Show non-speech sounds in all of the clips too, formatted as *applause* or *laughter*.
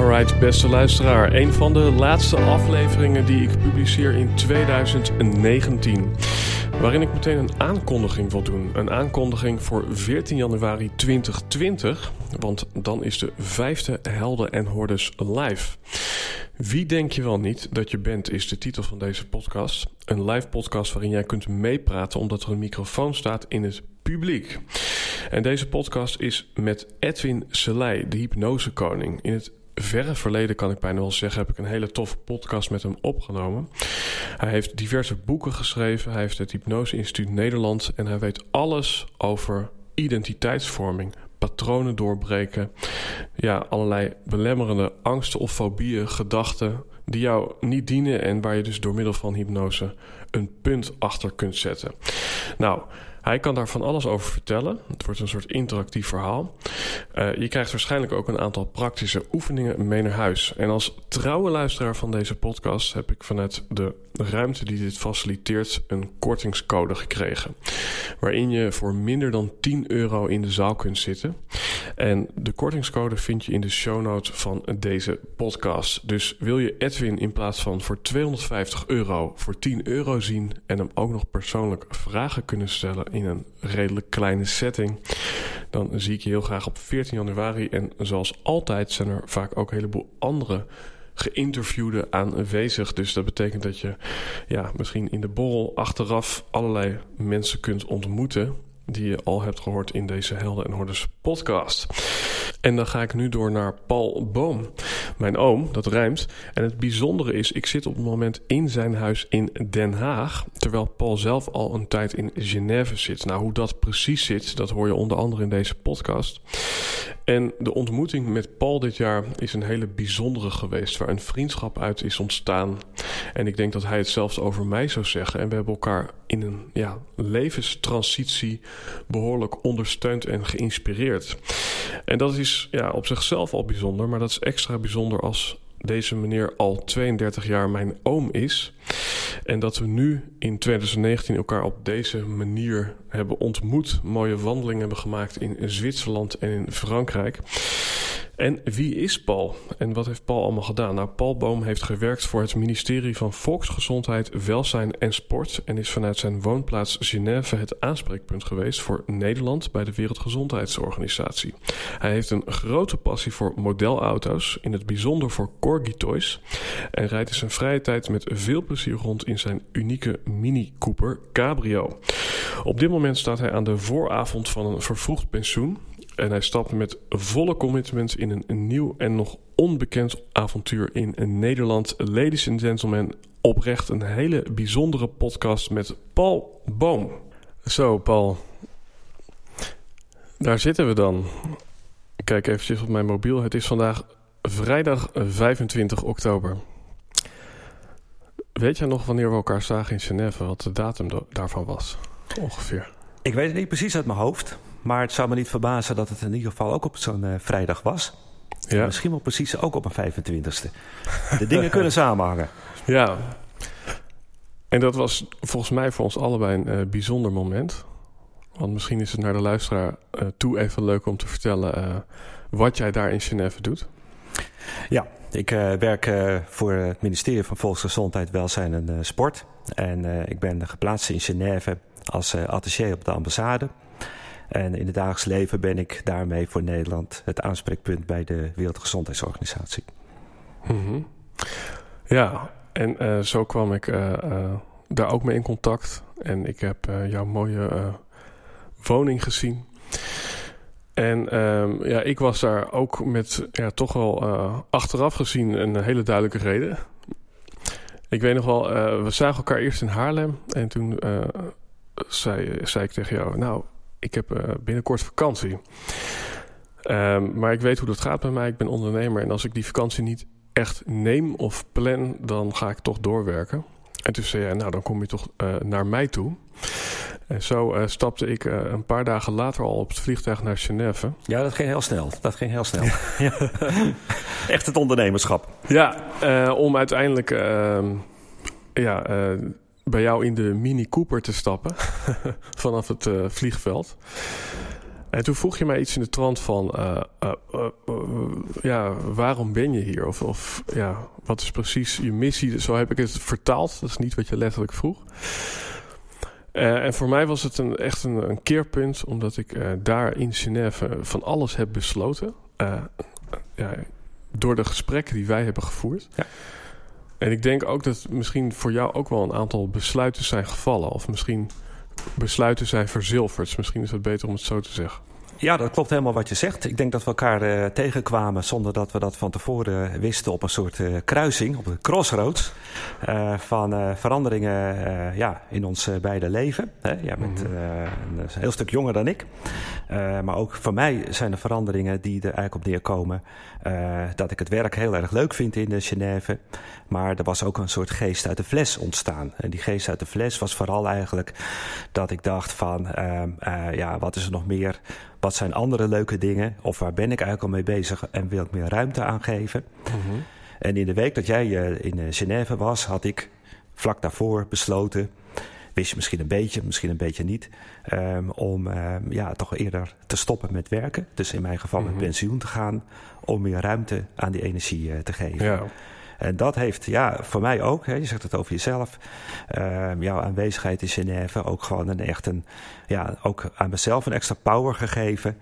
Alright, beste luisteraar. Een van de laatste afleveringen die ik publiceer in 2019. Waarin ik meteen een aankondiging wil doen. Een aankondiging voor 14 januari 2020. Want dan is de vijfde Helden en Hordes live. Wie denk je wel niet dat je bent, is de titel van deze podcast. Een live podcast waarin jij kunt meepraten omdat er een microfoon staat in het publiek. En deze podcast is met Edwin Selei, de hypnosekoning. In het verre verleden, kan ik bijna wel zeggen, heb ik een hele toffe podcast met hem opgenomen. Hij heeft diverse boeken geschreven. Hij heeft het Hypnose Instituut Nederland. En hij weet alles over identiteitsvorming, patronen doorbreken. Ja, allerlei belemmerende angsten of fobieën, gedachten die jou niet dienen en waar je dus door middel van hypnose een punt achter kunt zetten. Nou, hij kan daar van alles over vertellen. Het wordt een soort interactief verhaal. Uh, je krijgt waarschijnlijk ook een aantal praktische oefeningen mee naar huis. En als trouwe luisteraar van deze podcast heb ik vanuit de ruimte die dit faciliteert een kortingscode gekregen. Waarin je voor minder dan 10 euro in de zaal kunt zitten. En de kortingscode vind je in de show notes van deze podcast. Dus wil je Edwin in plaats van voor 250 euro voor 10 euro zien en hem ook nog persoonlijk vragen kunnen stellen in een redelijk kleine setting, dan zie ik je heel graag op 14 januari. En zoals altijd zijn er vaak ook een heleboel andere geïnterviewden aanwezig. Dus dat betekent dat je ja, misschien in de borrel achteraf allerlei mensen kunt ontmoeten die je al hebt gehoord in deze Helden en Hordes podcast. En dan ga ik nu door naar Paul Boom. Mijn oom, dat rijmt. En het bijzondere is, ik zit op het moment in zijn huis in Den Haag. Terwijl Paul zelf al een tijd in Genève zit. Nou, hoe dat precies zit, dat hoor je onder andere in deze podcast. En de ontmoeting met Paul dit jaar is een hele bijzondere geweest. Waar een vriendschap uit is ontstaan. En ik denk dat hij het zelfs over mij zou zeggen. En we hebben elkaar in een ja, levenstransitie behoorlijk ondersteund en geïnspireerd. En dat is ja, op zichzelf al bijzonder, maar dat is extra bijzonder als deze meneer al 32 jaar mijn oom is. En dat we nu in 2019 elkaar op deze manier hebben ontmoet. Mooie wandelingen hebben gemaakt in Zwitserland en in Frankrijk. En wie is Paul? En wat heeft Paul allemaal gedaan? Nou, Paul Boom heeft gewerkt voor het ministerie van Volksgezondheid, Welzijn en Sport. En is vanuit zijn woonplaats Genève het aanspreekpunt geweest voor Nederland bij de Wereldgezondheidsorganisatie. Hij heeft een grote passie voor modelauto's, in het bijzonder voor Corgi Toys. En rijdt in zijn vrije tijd met veel plezier rond in zijn unieke Mini Cooper Cabrio. Op dit moment staat hij aan de vooravond van een vervroegd pensioen. En hij stapt met volle commitment in een, nieuw en nog onbekend avontuur in Nederland. Ladies and gentlemen, oprecht een hele bijzondere podcast met Paul Boom. Zo, Paul. Daar zitten we dan. Kijk eventjes op mijn mobiel. Het is vandaag vrijdag 25 oktober. Weet jij nog wanneer we elkaar zagen in Genève? Wat de datum daarvan was? Ongeveer. Ik weet het niet precies uit mijn hoofd. Maar het zou me niet verbazen dat het in ieder geval ook op zo'n uh, vrijdag was. Ja. Misschien wel precies ook op een 25ste. De dingen *laughs* kunnen samenhangen. Ja. En dat was volgens mij voor ons allebei een uh, bijzonder moment. Want misschien is het naar de luisteraar uh, toe even leuk om te vertellen wat jij daar in Genève doet. Ja, ik werk voor het ministerie van Volksgezondheid, Welzijn en Sport. En ik ben geplaatst in Genève als attaché op de ambassade. En in het dagelijks leven ben ik daarmee voor Nederland het aanspreekpunt bij de Wereldgezondheidsorganisatie. Mm Ja, En zo kwam ik daar ook mee in contact. En ik heb jouw mooie woning gezien. En ehm, ja, ik was daar ook met ja, toch wel achteraf gezien een hele duidelijke reden. Ik weet nog wel, we zagen elkaar eerst in Haarlem. En toen zei, zei ik tegen jou, nou, ik heb uh, binnenkort vakantie. Um, maar ik weet hoe dat gaat bij mij. Ik ben ondernemer. En als ik die vakantie niet echt neem of plan, dan ga ik toch doorwerken. En toen zei hij, nou, dan kom je toch uh, naar mij toe. En zo uh, stapte ik uh, een paar dagen later al op het vliegtuig naar Genève. Ja, dat ging heel snel. Dat ging heel snel. Ja. *laughs* Echt het ondernemerschap. Ja, om uiteindelijk ehm, ja, bij jou in de Mini Cooper te stappen *laughs* vanaf het uh, vliegveld. En toen vroeg je mij iets in de trant van, uh, uh, ja, waarom ben je hier? Of, of ja, wat is precies je missie? Zo heb ik het vertaald. Dat is niet wat je letterlijk vroeg. en voor mij was het een, echt een, een keerpunt, omdat ik daar in Genève van alles heb besloten. ja, door de gesprekken die wij hebben gevoerd. Ja. En ik denk ook dat misschien voor jou ook wel een aantal besluiten zijn gevallen. Of misschien besluiten zijn verzilverd. Misschien is het beter om het zo te zeggen. Ja, dat klopt helemaal wat je zegt. Ik denk dat we elkaar uh, tegenkwamen zonder dat we dat van tevoren wisten op een soort uh, kruising, op een crossroads uh, van veranderingen ja, in ons beide leven. Hè? Jij bent mhm. een heel stuk jonger dan ik. maar ook voor mij zijn er veranderingen die er eigenlijk op neerkomen dat ik het werk heel erg leuk vind in Genève. Maar er was ook een soort geest uit de fles ontstaan. En die geest uit de fles was vooral eigenlijk dat ik dacht van, ja, wat is er nog meer wat zijn andere leuke dingen? Of waar ben ik eigenlijk al mee bezig en wil ik meer ruimte aan geven? Mhm. En in de week dat jij uh, in uh, Genève was, had ik vlak daarvoor besloten. Wist je misschien een beetje, misschien een beetje niet. Um, om um, ja, toch eerder te stoppen met werken. Dus in mijn geval met mhm. pensioen te gaan. Om meer ruimte aan die energie uh, te geven. Ja. En dat heeft ja, voor mij ook, hè, je zegt het over jezelf, uh, jouw aanwezigheid in Genève ook gewoon een echt een, ja, ook aan mezelf een extra power gegeven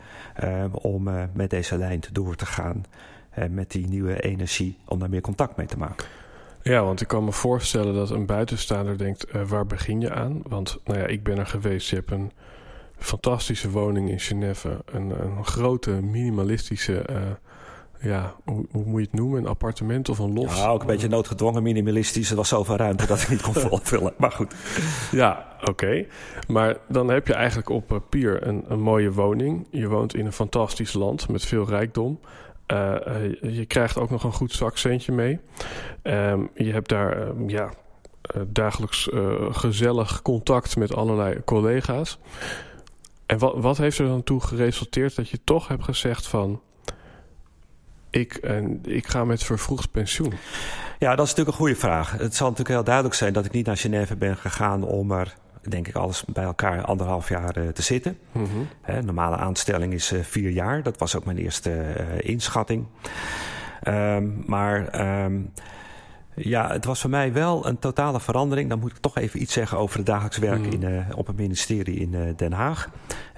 uh, om uh, met deze lijn door te gaan. En met die nieuwe energie om daar meer contact mee te maken. Ja, want ik kan me voorstellen dat een buitenstaander denkt: waar begin je aan? Want nou ja, ik ben er geweest. Je hebt een fantastische woning in Genève. Een, een grote minimalistische ja, hoe, hoe, moet je het noemen? Een appartement of een los? Ja, ook een beetje noodgedwongen minimalistisch. Er was zoveel ruimte dat ik niet kon *laughs* vullen. Maar goed. Ja, oké. Maar dan heb je eigenlijk op papier een, een mooie woning. Je woont in een fantastisch land met veel rijkdom. Uh, je krijgt ook nog een goed zakcentje mee. Um, je hebt daar um, ja, uh, dagelijks uh, gezellig contact met allerlei collega's. En wat, wat heeft er dan toe geresulteerd dat je toch hebt gezegd van ik, en ik ga met vervroegd pensioen? Ja, dat is natuurlijk een goede vraag. Het zal natuurlijk heel duidelijk zijn dat ik niet naar Genève ben gegaan om er, denk ik, alles bij elkaar anderhalf jaar uh, te zitten. Mm -hmm. normale aanstelling is uh, vier jaar. Dat was ook mijn eerste uh, inschatting. Um, maar. Um, ja, het was voor mij wel een totale verandering. Dan moet ik toch even iets zeggen over het dagelijks werk mm. in, uh, op het ministerie in uh, Den Haag.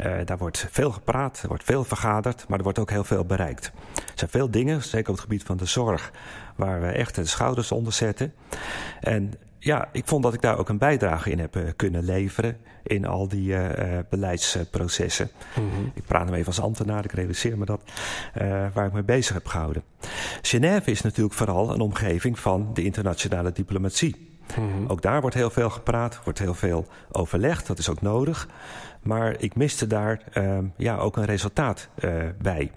Uh, daar wordt veel gepraat, er wordt veel vergaderd, maar er wordt ook heel veel bereikt. Er zijn veel dingen, zeker op het gebied van de zorg, waar we echt de schouders onder zetten. En ja, ik vond dat ik daar ook een bijdrage in heb uh, kunnen leveren in al die uh, beleidsprocessen. Mm -hmm. Ik praat hem even als ambtenaar, ik realiseer me dat, uh, waar ik mee bezig heb gehouden. Genève is natuurlijk vooral een omgeving van de internationale diplomatie. Mm -hmm. Ook daar wordt heel veel gepraat, wordt heel veel overlegd, dat is ook nodig. Maar ik miste daar ja, ook een resultaat bij.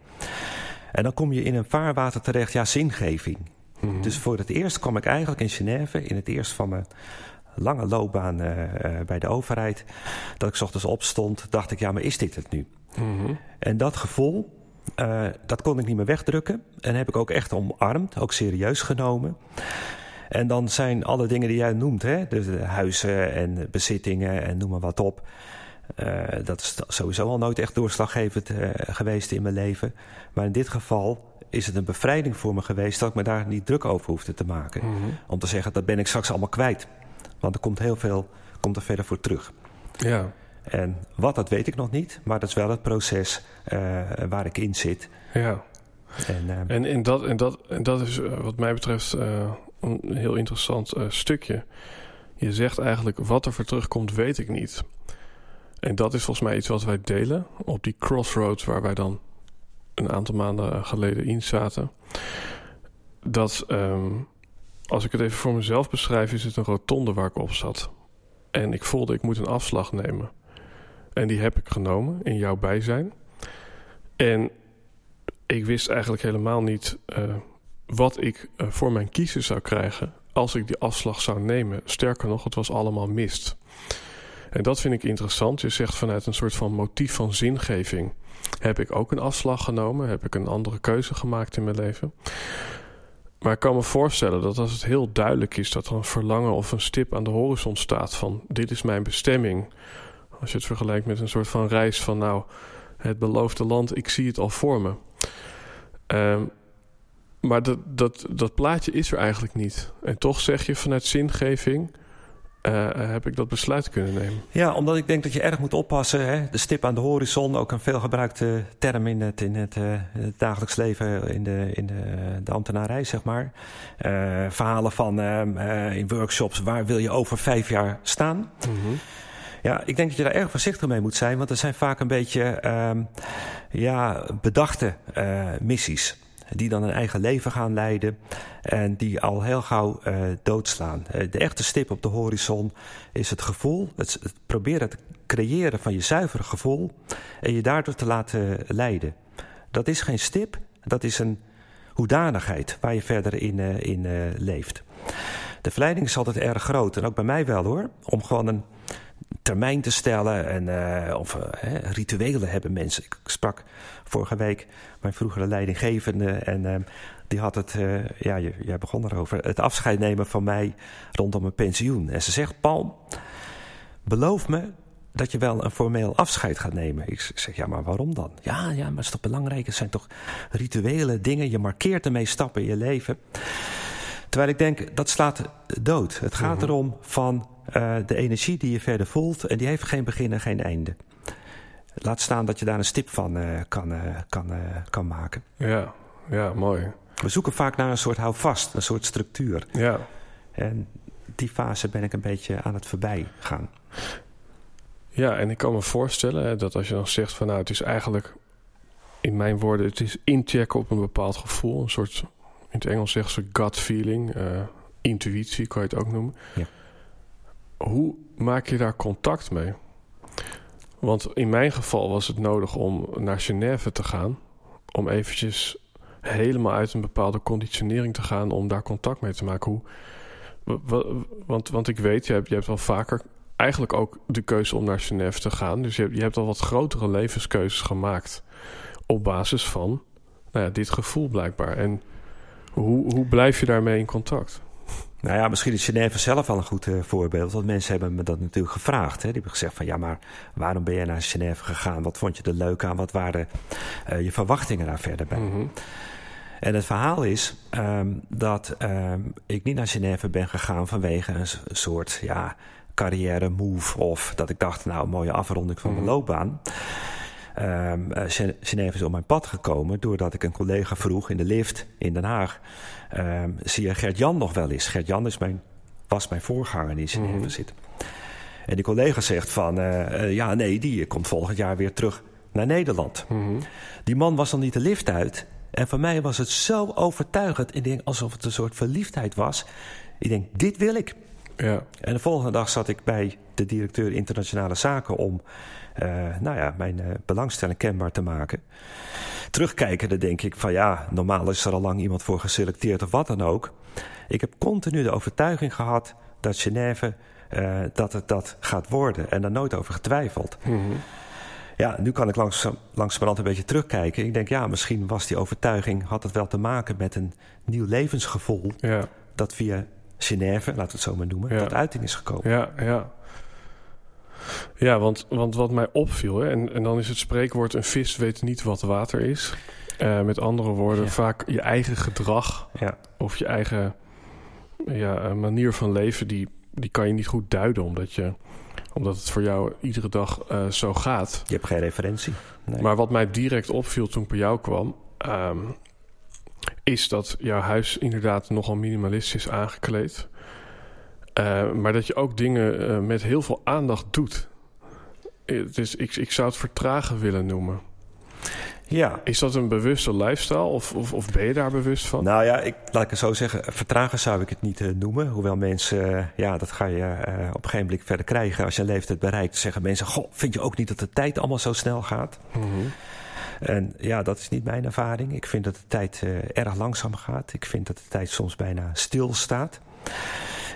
En dan kom je in een vaarwater terecht, ja, zingeving. Mhm. Dus voor het eerst kwam ik eigenlijk in Genève, in het eerst van mijn lange loopbaan uh, uh, bij de overheid, dat ik ochtends opstond, dacht ik, ja, maar is dit het nu? Mm En dat gevoel, uh, dat kon ik niet meer wegdrukken. En heb ik ook echt omarmd, ook serieus genomen. En dan zijn alle dingen die jij noemt, hè, dus de huizen en bezittingen en noem maar wat op. dat is sowieso al nooit echt doorslaggevend geweest in mijn leven. Maar in dit geval is het een bevrijding voor me geweest dat ik me daar niet druk over hoefde te maken. Mm -hmm. Om te zeggen, dat ben ik straks allemaal kwijt. Want er komt heel veel komt er verder voor terug. Ja. En wat, dat weet ik nog niet. Maar dat is wel het proces uh, waar ik in zit. Ja. En, uh, en, en, dat, en, dat, en dat is uh, wat mij betreft een heel interessant stukje. Je zegt eigenlijk, wat er voor terugkomt, weet ik niet. En dat is volgens mij iets wat wij delen op die crossroads waar wij dan een aantal maanden geleden in zaten. Dat, ehm, als ik het even voor mezelf beschrijf, is het een rotonde waar ik op zat. En ik voelde, ik moet een afslag nemen. En die heb ik genomen in jouw bijzijn. En ik wist eigenlijk helemaal niet uh, wat ik uh, voor mijn kiezen zou krijgen als ik die afslag zou nemen. Sterker nog, het was allemaal mist. En dat vind ik interessant. Je zegt vanuit een soort van motief van zingeving. Heb ik ook een afslag genomen? Heb ik een andere keuze gemaakt in mijn leven? Maar ik kan me voorstellen dat als het heel duidelijk is dat er een verlangen of een stip aan de horizon staat van dit is mijn bestemming. Als je het vergelijkt met een soort van reis van nou, het beloofde land, ik zie het al voor me. Um, maar dat, dat, dat plaatje is er eigenlijk niet. En toch zeg je vanuit zingeving. Uh, heb ik dat besluit kunnen nemen? Ja, omdat ik denk dat je erg moet oppassen. Hè? De stip aan de horizon, ook een veelgebruikte term in het, in het, uh, het dagelijks leven, in de, in de, de ambtenarij, zeg maar. Uh, verhalen van in workshops, waar wil je over vijf jaar staan? Mm -hmm. Ja, ik denk dat je daar erg voorzichtig mee moet zijn, want er zijn vaak een beetje um, ja, bedachte missies die dan een eigen leven gaan leiden en die al heel gauw uh, doodslaan. Uh, de echte stip op de horizon is het gevoel, het, proberen te creëren van je zuivere gevoel en je daardoor te laten leiden. Dat is geen stip, dat is een hoedanigheid waar je verder in, uh, in leeft. De verleiding is altijd erg groot en ook bij mij wel hoor, om gewoon een termijn te stellen en uh, of uh, rituelen hebben mensen. Ik sprak vorige week mijn vroegere leidinggevende en uh, die had het, ja, jij begon erover, het afscheid nemen van mij rondom mijn pensioen. En ze zegt, Paul, beloof me dat je wel een formeel afscheid gaat nemen. Ik zeg, ja, maar waarom dan? Ja, ja, maar het is toch belangrijk? Het zijn toch rituele dingen. Je markeert ermee stappen in je leven. Terwijl ik denk, dat slaat dood. Het gaat -hmm. erom van uh, de energie die je verder voelt. En die heeft geen begin en geen einde. Laat staan dat je daar een stip van uh, kan, uh, kan, kan maken. Ja, ja, mooi. We zoeken vaak naar een soort houvast, een soort structuur. Ja. En die fase ben ik een beetje aan het voorbij gaan. Ja, en ik kan me voorstellen dat als je dan zegt van nou, het is eigenlijk, in mijn woorden, het is inchecken op een bepaald gevoel. Een soort, in het Engels zeggen ze gut feeling, intuïtie kan je het ook noemen. Ja hoe maak je daar contact mee? Want in mijn geval was het nodig om naar Genève te gaan. Om eventjes helemaal uit een bepaalde conditionering te gaan om daar contact mee te maken. Hoe, want, want ik weet, je hebt, je hebt wel vaker eigenlijk ook de keuze om naar Genève te gaan. Dus je hebt, je hebt al wat grotere levenskeuzes gemaakt. Op basis van nou ja, dit gevoel blijkbaar. En hoe, hoe blijf je daarmee in contact? Nou ja, misschien is Genève zelf al een goed uh, voorbeeld. Want mensen hebben me dat natuurlijk gevraagd. Hè. Die hebben gezegd van ja, maar waarom ben je naar Genève gegaan? Wat vond je er leuk aan? Wat waren uh, je verwachtingen daar verder bij? Mm -hmm. En het verhaal is um, dat um, ik niet naar Genève ben gegaan vanwege een soort ja, carrière move. Of dat ik dacht, nou, een mooie afronding van mm -hmm. mijn loopbaan. Um, uh, Genève is op mijn pad gekomen doordat ik een collega vroeg in de lift in Den Haag. Um, zie je Gert-Jan nog wel eens? Gert-Jan is mijn, was mijn voorganger die in Genève mm -hmm. zit. En die collega zegt van, uh, uh, ja nee, die komt volgend jaar weer terug naar Nederland. Mm -hmm. Die man was dan niet de lift uit. En voor mij was het zo overtuigend. Ik denk alsof het een soort verliefdheid was. Ik denk, dit wil ik. Ja. En de volgende dag zat ik bij de directeur internationale zaken om nou ja, mijn uh, belangstelling kenbaar te maken. Terugkijkende denk ik van ja, normaal is er al lang iemand voor geselecteerd of wat dan ook. Ik heb continu de overtuiging gehad dat Genève uh, dat het dat gaat worden en daar nooit over getwijfeld. Mm -hmm. Ja, nu kan ik langs, langzamerhand een beetje terugkijken. Ik denk, ja, misschien was die overtuiging... had het wel te maken met een nieuw levensgevoel... Ja. dat via Genève, laten we het zo maar noemen... Ja. tot uiting is gekomen. Ja, ja. Ja, want, want wat mij opviel... Hè, en, en dan is het spreekwoord... een vis weet niet wat water is. Uh, met andere woorden, Ja. vaak je eigen gedrag... Ja, of je eigen ja, manier van leven... Die, die kan je niet goed duiden... omdat je omdat het voor jou iedere dag uh, zo gaat. je hebt geen referentie. Nee. Maar wat mij direct opviel toen ik bij jou kwam, um, is dat jouw huis inderdaad nogal minimalistisch aangekleed. Uh, maar dat je ook dingen uh, met heel veel aandacht doet. Dus ik, ik zou het vertragen willen noemen. Ja. Is dat een bewuste lifestyle of, of, of, ben je daar bewust van? Nou ja, ik, laat ik het zo zeggen. Vertragen zou ik het niet uh, noemen. Hoewel mensen, ja, dat ga je op een gegeven moment verder krijgen. Als je leeftijd bereikt, zeggen mensen: Goh, vind je ook niet dat de tijd allemaal zo snel gaat? Mm -hmm. En ja, dat is niet mijn ervaring. Ik vind dat de tijd erg langzaam gaat. Ik vind dat de tijd soms bijna stilstaat.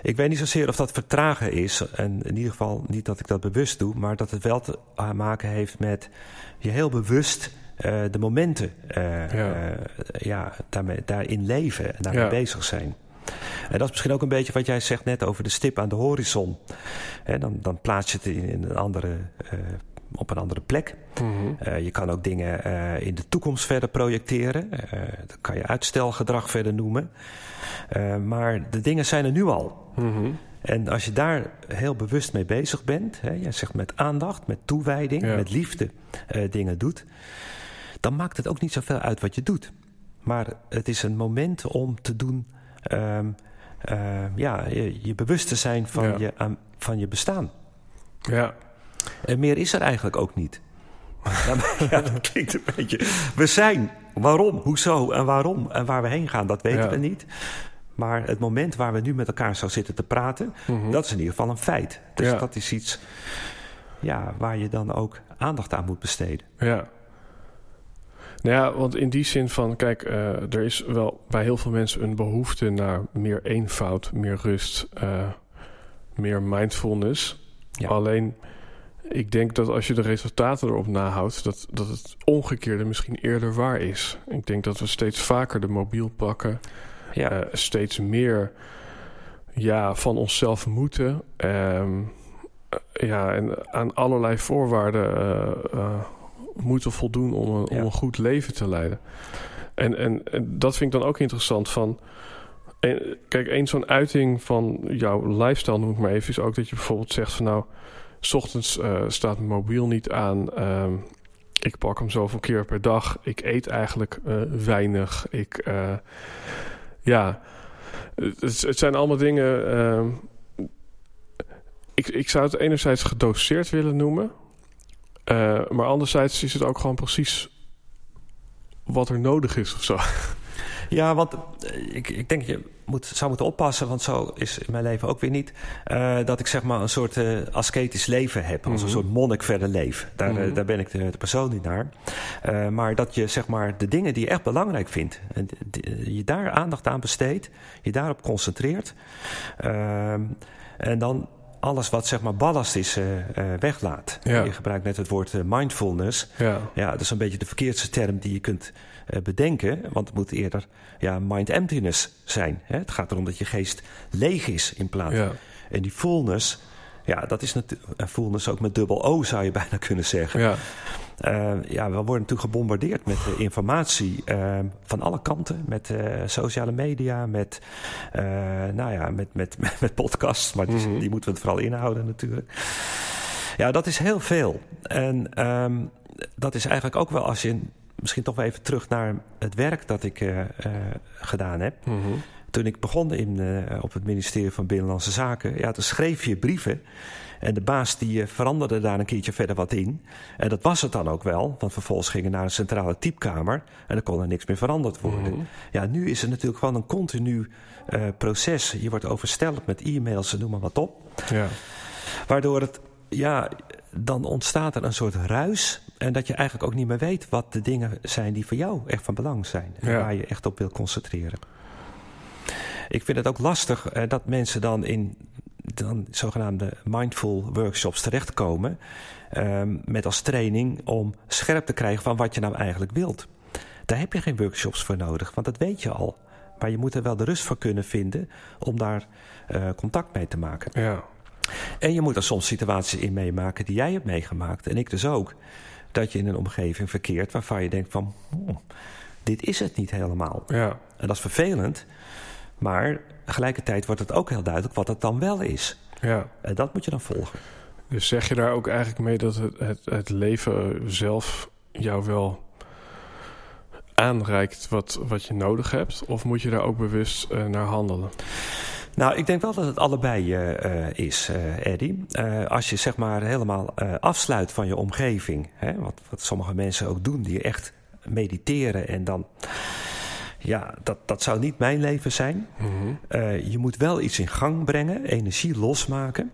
Ik weet niet zozeer of dat vertragen is. En in ieder geval niet dat ik dat bewust doe. Maar dat het wel te maken heeft met je heel bewust uh, de momenten uh, ja. ja daarmee, daarin leven en daarmee ja. bezig zijn. En dat is misschien ook een beetje wat jij zegt net over de stip aan de horizon. Dan, dan plaats je het in, in een andere op een andere plek. Mm -hmm. uh, je kan ook dingen in de toekomst verder projecteren. Dat kan je uitstelgedrag verder noemen. Maar de dingen zijn er nu al. Mm -hmm. En als je daar heel bewust mee bezig bent, hè, je zegt met aandacht, met toewijding, Ja. met liefde dingen doet, dan maakt het ook niet zoveel uit wat je doet. Maar het is een moment om te doen, um, ja, je, je, bewust te zijn van, Ja. je, aan, van je bestaan. Ja, En meer is er eigenlijk ook niet. *laughs* Ja, dat klinkt een beetje. We zijn. Waarom, hoezo en waarom en waar we heen gaan, dat weten Ja. we niet. Maar het moment waar we nu met elkaar zo zitten te praten, Mhm. dat is in ieder geval een feit. Dus Ja. dat is iets ja, waar je dan ook aandacht aan moet besteden. Ja. Nou ja, want in die zin van, kijk, eh, er is wel bij heel veel mensen een behoefte naar meer eenvoud, meer rust, eh, meer mindfulness. Ja. Alleen, ik denk dat als je de resultaten erop nahoudt, dat, dat het omgekeerde misschien eerder waar is. Ik denk dat we steeds vaker de mobiel pakken, Ja, eh, steeds meer ja, van onszelf moeten. ehm, eh, ja, en aan allerlei voorwaarden eh, moeten voldoen om een, Ja. om een goed leven te leiden. En, en, en dat vind ik dan ook interessant van. En, kijk, één zo'n uiting van jouw lifestyle, noem ik maar even, is ook dat je bijvoorbeeld zegt van nou, s ochtends eh, staat mijn mobiel niet aan. ehm, ik pak hem zoveel keer per dag. Ik eet eigenlijk eh, weinig. Ik, eh, ja, het, het zijn allemaal dingen. ehm, ik, ik zou het enerzijds gedoseerd willen noemen. maar anderzijds is het ook gewoon precies wat er nodig is of zo. *laughs* ja want eh, ik, ik denk je moet, zou moeten oppassen, want zo is in mijn leven ook weer niet. eh, dat ik zeg maar een soort eh, ascetisch leven heb, als een Mhm. soort monnik verder leef. Daar, Mhm. daar ben ik de, de persoon niet naar. Maar dat je zeg maar de dingen die je echt belangrijk vindt, en die- je daar aandacht aan besteedt, je daarop concentreert. Ehm, en dan alles wat zeg maar ballast is, weglaat. Ja. Je gebruikt net het woord mindfulness. ja, Ja, dat is een beetje de verkeerdste term die je kunt bedenken. Want het moet eerder ja, mind emptiness zijn. Hè? Het gaat erom dat je geest leeg is in plaats. ja, En die fullness, ja, dat is natuurlijk een fullness ook met dubbel O zou je *laughs* bijna kunnen zeggen. ja, Eh, ja, we worden natuurlijk gebombardeerd met eh, informatie eh, van alle kanten. Met eh, sociale media, met, eh, nou ja, met, met, met, *laughs* met podcasts. Maar die, Mhm. die moeten we er vooral inhouden natuurlijk. Ja, dat is heel veel. En ehm, dat is eigenlijk ook wel als je... Misschien toch wel even terug naar het werk dat ik eh, eh, gedaan heb. mhm, Toen ik begon in, eh, op het ministerie van Binnenlandse Zaken, ja, toen schreef je brieven. En de baas die veranderde daar een keertje verder wat in. En dat was het dan ook wel, want vervolgens gingen naar een centrale typekamer en dan kon er niks meer veranderd worden. mhm. Ja, nu is het natuurlijk gewoon een continu proces. Je wordt oversteld met e-mails en noem maar wat op. ja, Waardoor het, ja, dan ontstaat er een soort ruis. En dat je eigenlijk ook niet meer weet wat de dingen zijn die voor jou echt van belang zijn. En Ja. waar je echt op wil concentreren. Ik vind het ook lastig eh, dat mensen dan in dan zogenaamde mindful workshops terechtkomen. ehm, met als training om scherp te krijgen van wat je nou eigenlijk wilt. Daar heb je geen workshops voor nodig, want dat weet je al. Maar je moet er wel de rust voor kunnen vinden om daar eh, contact mee te maken. ja, En je moet er soms situaties in meemaken die jij hebt meegemaakt. En ik dus ook. Dat je in een omgeving verkeert waarvan je denkt van... "Hmm, dit is het niet helemaal. ja, En dat is vervelend. Maar tegelijkertijd wordt het ook heel duidelijk wat het dan wel is. ja. En dat moet je dan volgen. Dus zeg je daar ook eigenlijk mee dat het, het, het leven zelf jou wel aanreikt wat, wat je nodig hebt? Of moet je daar ook bewust naar handelen? Nou, ik denk wel dat het allebei uh, is, uh, Eddie. Uh, als je zeg maar helemaal afsluit van je omgeving, hè, wat, wat sommige mensen ook doen, die echt mediteren en dan. Ja, dat, dat zou niet mijn leven zijn. Mm -hmm. je moet wel iets in gang brengen, energie losmaken.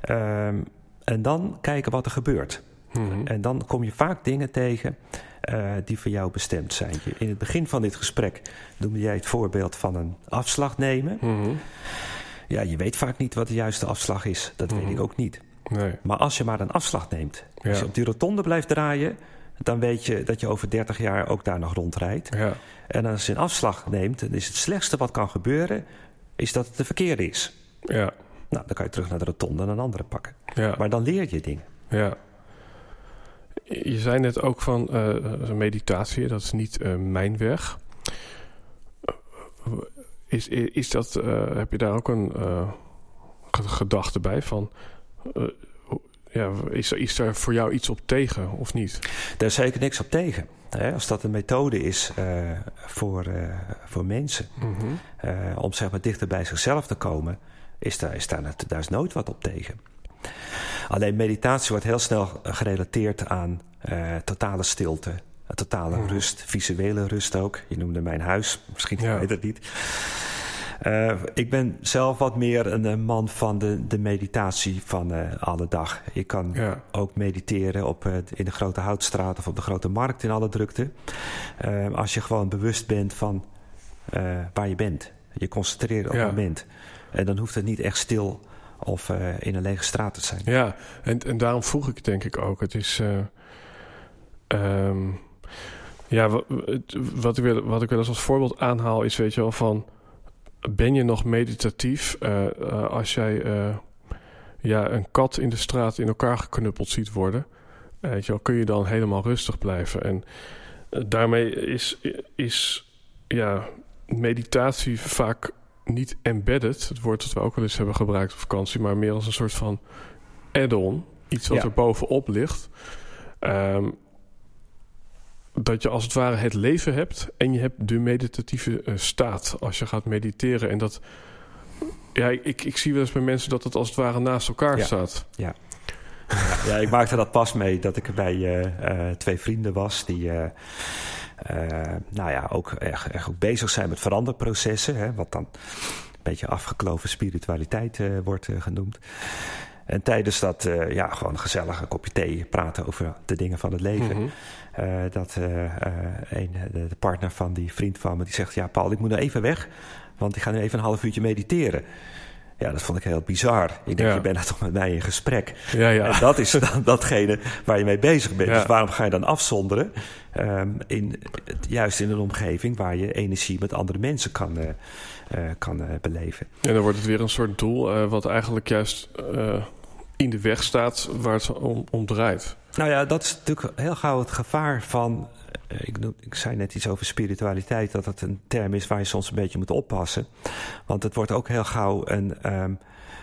Ehm, en dan kijken wat er gebeurt. Mm -hmm. En dan kom je vaak dingen tegen uh, die voor jou bestemd zijn. In het begin van dit gesprek noemde jij het voorbeeld van een afslag nemen. Mm -hmm. Ja, je weet vaak niet wat de juiste afslag is. Dat mm -hmm. weet ik ook niet. Nee. Maar als je maar een afslag neemt, ja. als je op die rotonde blijft draaien, dan weet je dat je over 30 jaar ook daar nog rondrijdt. Ja. En als je een afslag neemt, dan is het slechtste wat kan gebeuren, is dat het de verkeerde is. Ja. Nou, dan kan je terug naar de rotonde en een andere pakken. Ja. Maar dan leer je dingen. Ja. Je zei net ook van uh, meditatie, dat is niet uh, mijn weg. Is, is dat, uh, heb je daar ook een gedachte bij van... ja, is, is daar voor jou iets op tegen of niet? Daar is zeker niks op tegen. Hè? Als dat een methode is voor, voor mensen... Mm -hmm. om zeg maar dichter bij zichzelf te komen... is daar, is daar, daar is nooit wat op tegen. Alleen meditatie wordt heel snel gerelateerd aan uh, totale stilte, totale hmm. rust, visuele rust ook. Je noemde mijn huis, misschien ja. weet het niet. Uh, ik ben zelf wat meer een, man van de, de meditatie van uh, alle dag. Ik kan ja. ook mediteren op, uh, in de grote houtstraat of op de grote markt in alle drukte. als je gewoon bewust bent van waar je bent. Je concentreert op het moment. En dan hoeft het niet echt stil of uh, in een lege straat te zijn. Ja, en, en daarom vroeg ik denk ik ook. Het is. Uh, um, ja, wat, wat, ik wel, wat ik eens als voorbeeld aanhaal is, weet je wel, van. Ben je nog meditatief uh, als jij ja, een kat in de straat in elkaar geknuppeld ziet worden? weet je wel, kun je dan helemaal rustig blijven? En daarmee is, is ja, meditatie vaak niet embedded, het woord dat we ook wel eens hebben gebruikt op vakantie, maar meer als een soort van add-on. Iets wat ja. er bovenop ligt. Um, dat je als het ware het leven hebt en je hebt de meditatieve uh, staat als je gaat mediteren. En dat, ja, ik, ik zie wel eens bij mensen dat het als het ware naast elkaar ja. staat. Ja. ja, ik maakte dat pas mee dat ik bij uh, uh, twee vrienden was die nou ja, ook echt, echt ook bezig zijn met veranderprocessen. Hè, wat dan een beetje afgekloven spiritualiteit uh, wordt uh, genoemd. En tijdens dat, ja, gewoon gezellig een kopje thee praten over de dingen van het leven. Mm -hmm. dat een, de, partner van die vriend van me, die zegt... Ja, Paul, ik moet nou even weg, want ik ga nu even een half uurtje mediteren. Ja, dat vond ik heel bizar. Ik denk, ja. je bent er toch met mij in gesprek. Ja, ja. En dat is dan *laughs* datgene waar je mee bezig bent. Ja. Dus waarom ga je dan afzonderen? Um, in, juist in een omgeving waar je energie met andere mensen kan, uh, uh, kan uh, beleven. En dan wordt het weer een soort doel wat eigenlijk juist in de weg staat waar het om, om draait. Nou ja, dat is natuurlijk heel gauw het gevaar van ik, ik, zei net iets over spiritualiteit, dat het een term is waar je soms een beetje moet oppassen. Want het wordt ook heel gauw een, um,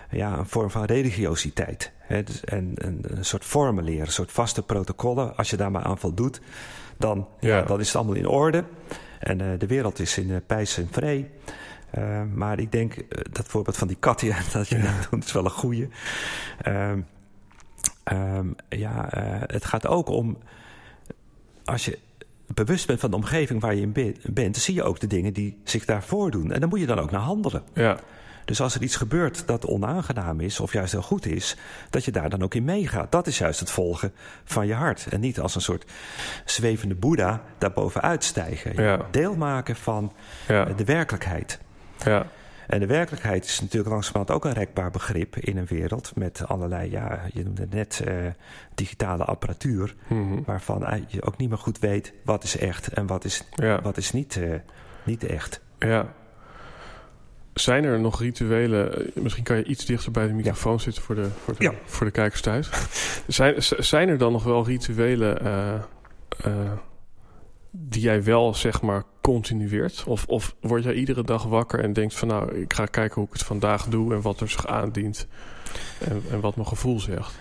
ja, een vorm van religiositeit. Hè? Dus en, een, een soort formulier, een soort vaste protocollen. Als je daar maar aan voldoet, dan, ja. Dan is het allemaal in orde. En uh, de wereld is in uh, pijs en vree. Uh, maar ik denk, dat voorbeeld van die kat ja, *laughs* dat je ja. net doet, is wel een goeie. Um, um, ja, het gaat ook om... Als je bewust bent van de omgeving waar je in bent, zie je ook de dingen die zich daar voordoen. En dan moet je dan ook naar handelen. Ja. Dus als er iets gebeurt dat onaangenaam is of juist heel goed is, dat je daar dan ook in meegaat. Dat is juist het volgen van je hart. En niet als een soort zwevende boeddha daarboven uitstijgen. Ja. Deel maken van ja. de werkelijkheid. Ja. En de werkelijkheid is natuurlijk langzamerhand ook een rekbaar begrip in een wereld met allerlei, ja, je noemde het net uh, digitale apparatuur, mm -hmm. waarvan je ook niet meer goed weet wat is echt en wat is, ja. wat is niet, uh, niet echt. Ja. Zijn er nog rituelen, misschien kan je iets dichter bij de microfoon ja. zitten voor de, voor de, ja. voor de kijkers thuis. zijn, zijn er dan nog wel rituelen uh, die jij wel zeg maar continueert? Of, of word jij iedere dag wakker en denkt van nou, ik ga kijken hoe ik het vandaag doe en wat er zich aandient en, en wat mijn gevoel zegt?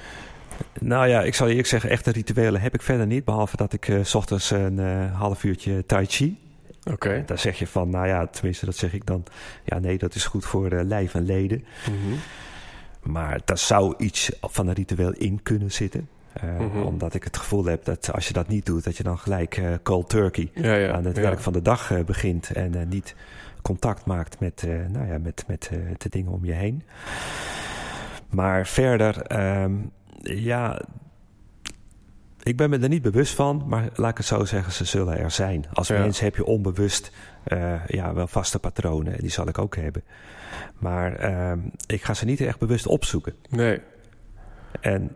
Nou ja, ik zal eerlijk zeggen, echte rituelen heb ik verder niet. Behalve dat ik uh, s ochtends een uh, half uurtje tai chi. Oké. Okay. Daar zeg je van, nou ja, tenminste dat zeg ik dan. Ja, nee, dat is goed voor uh, lijf en leden. Mm -hmm. Maar daar zou iets van een ritueel in kunnen zitten. Uh, Mhm. mm -hmm. Omdat ik het gevoel heb dat als je dat niet doet, dat je dan gelijk uh, cold turkey ja, ja, aan het ja. werk van de dag uh, begint. En niet contact maakt met, nou ja, met, met de dingen om je heen. Maar verder, um, ja, ik ben me er niet bewust van, maar laat ik het zo zeggen, ze zullen er zijn. Als Ja. mens heb je onbewust uh, ja, wel vaste patronen, en die zal ik ook hebben. Maar uh, ik ga ze niet echt bewust opzoeken. Nee. En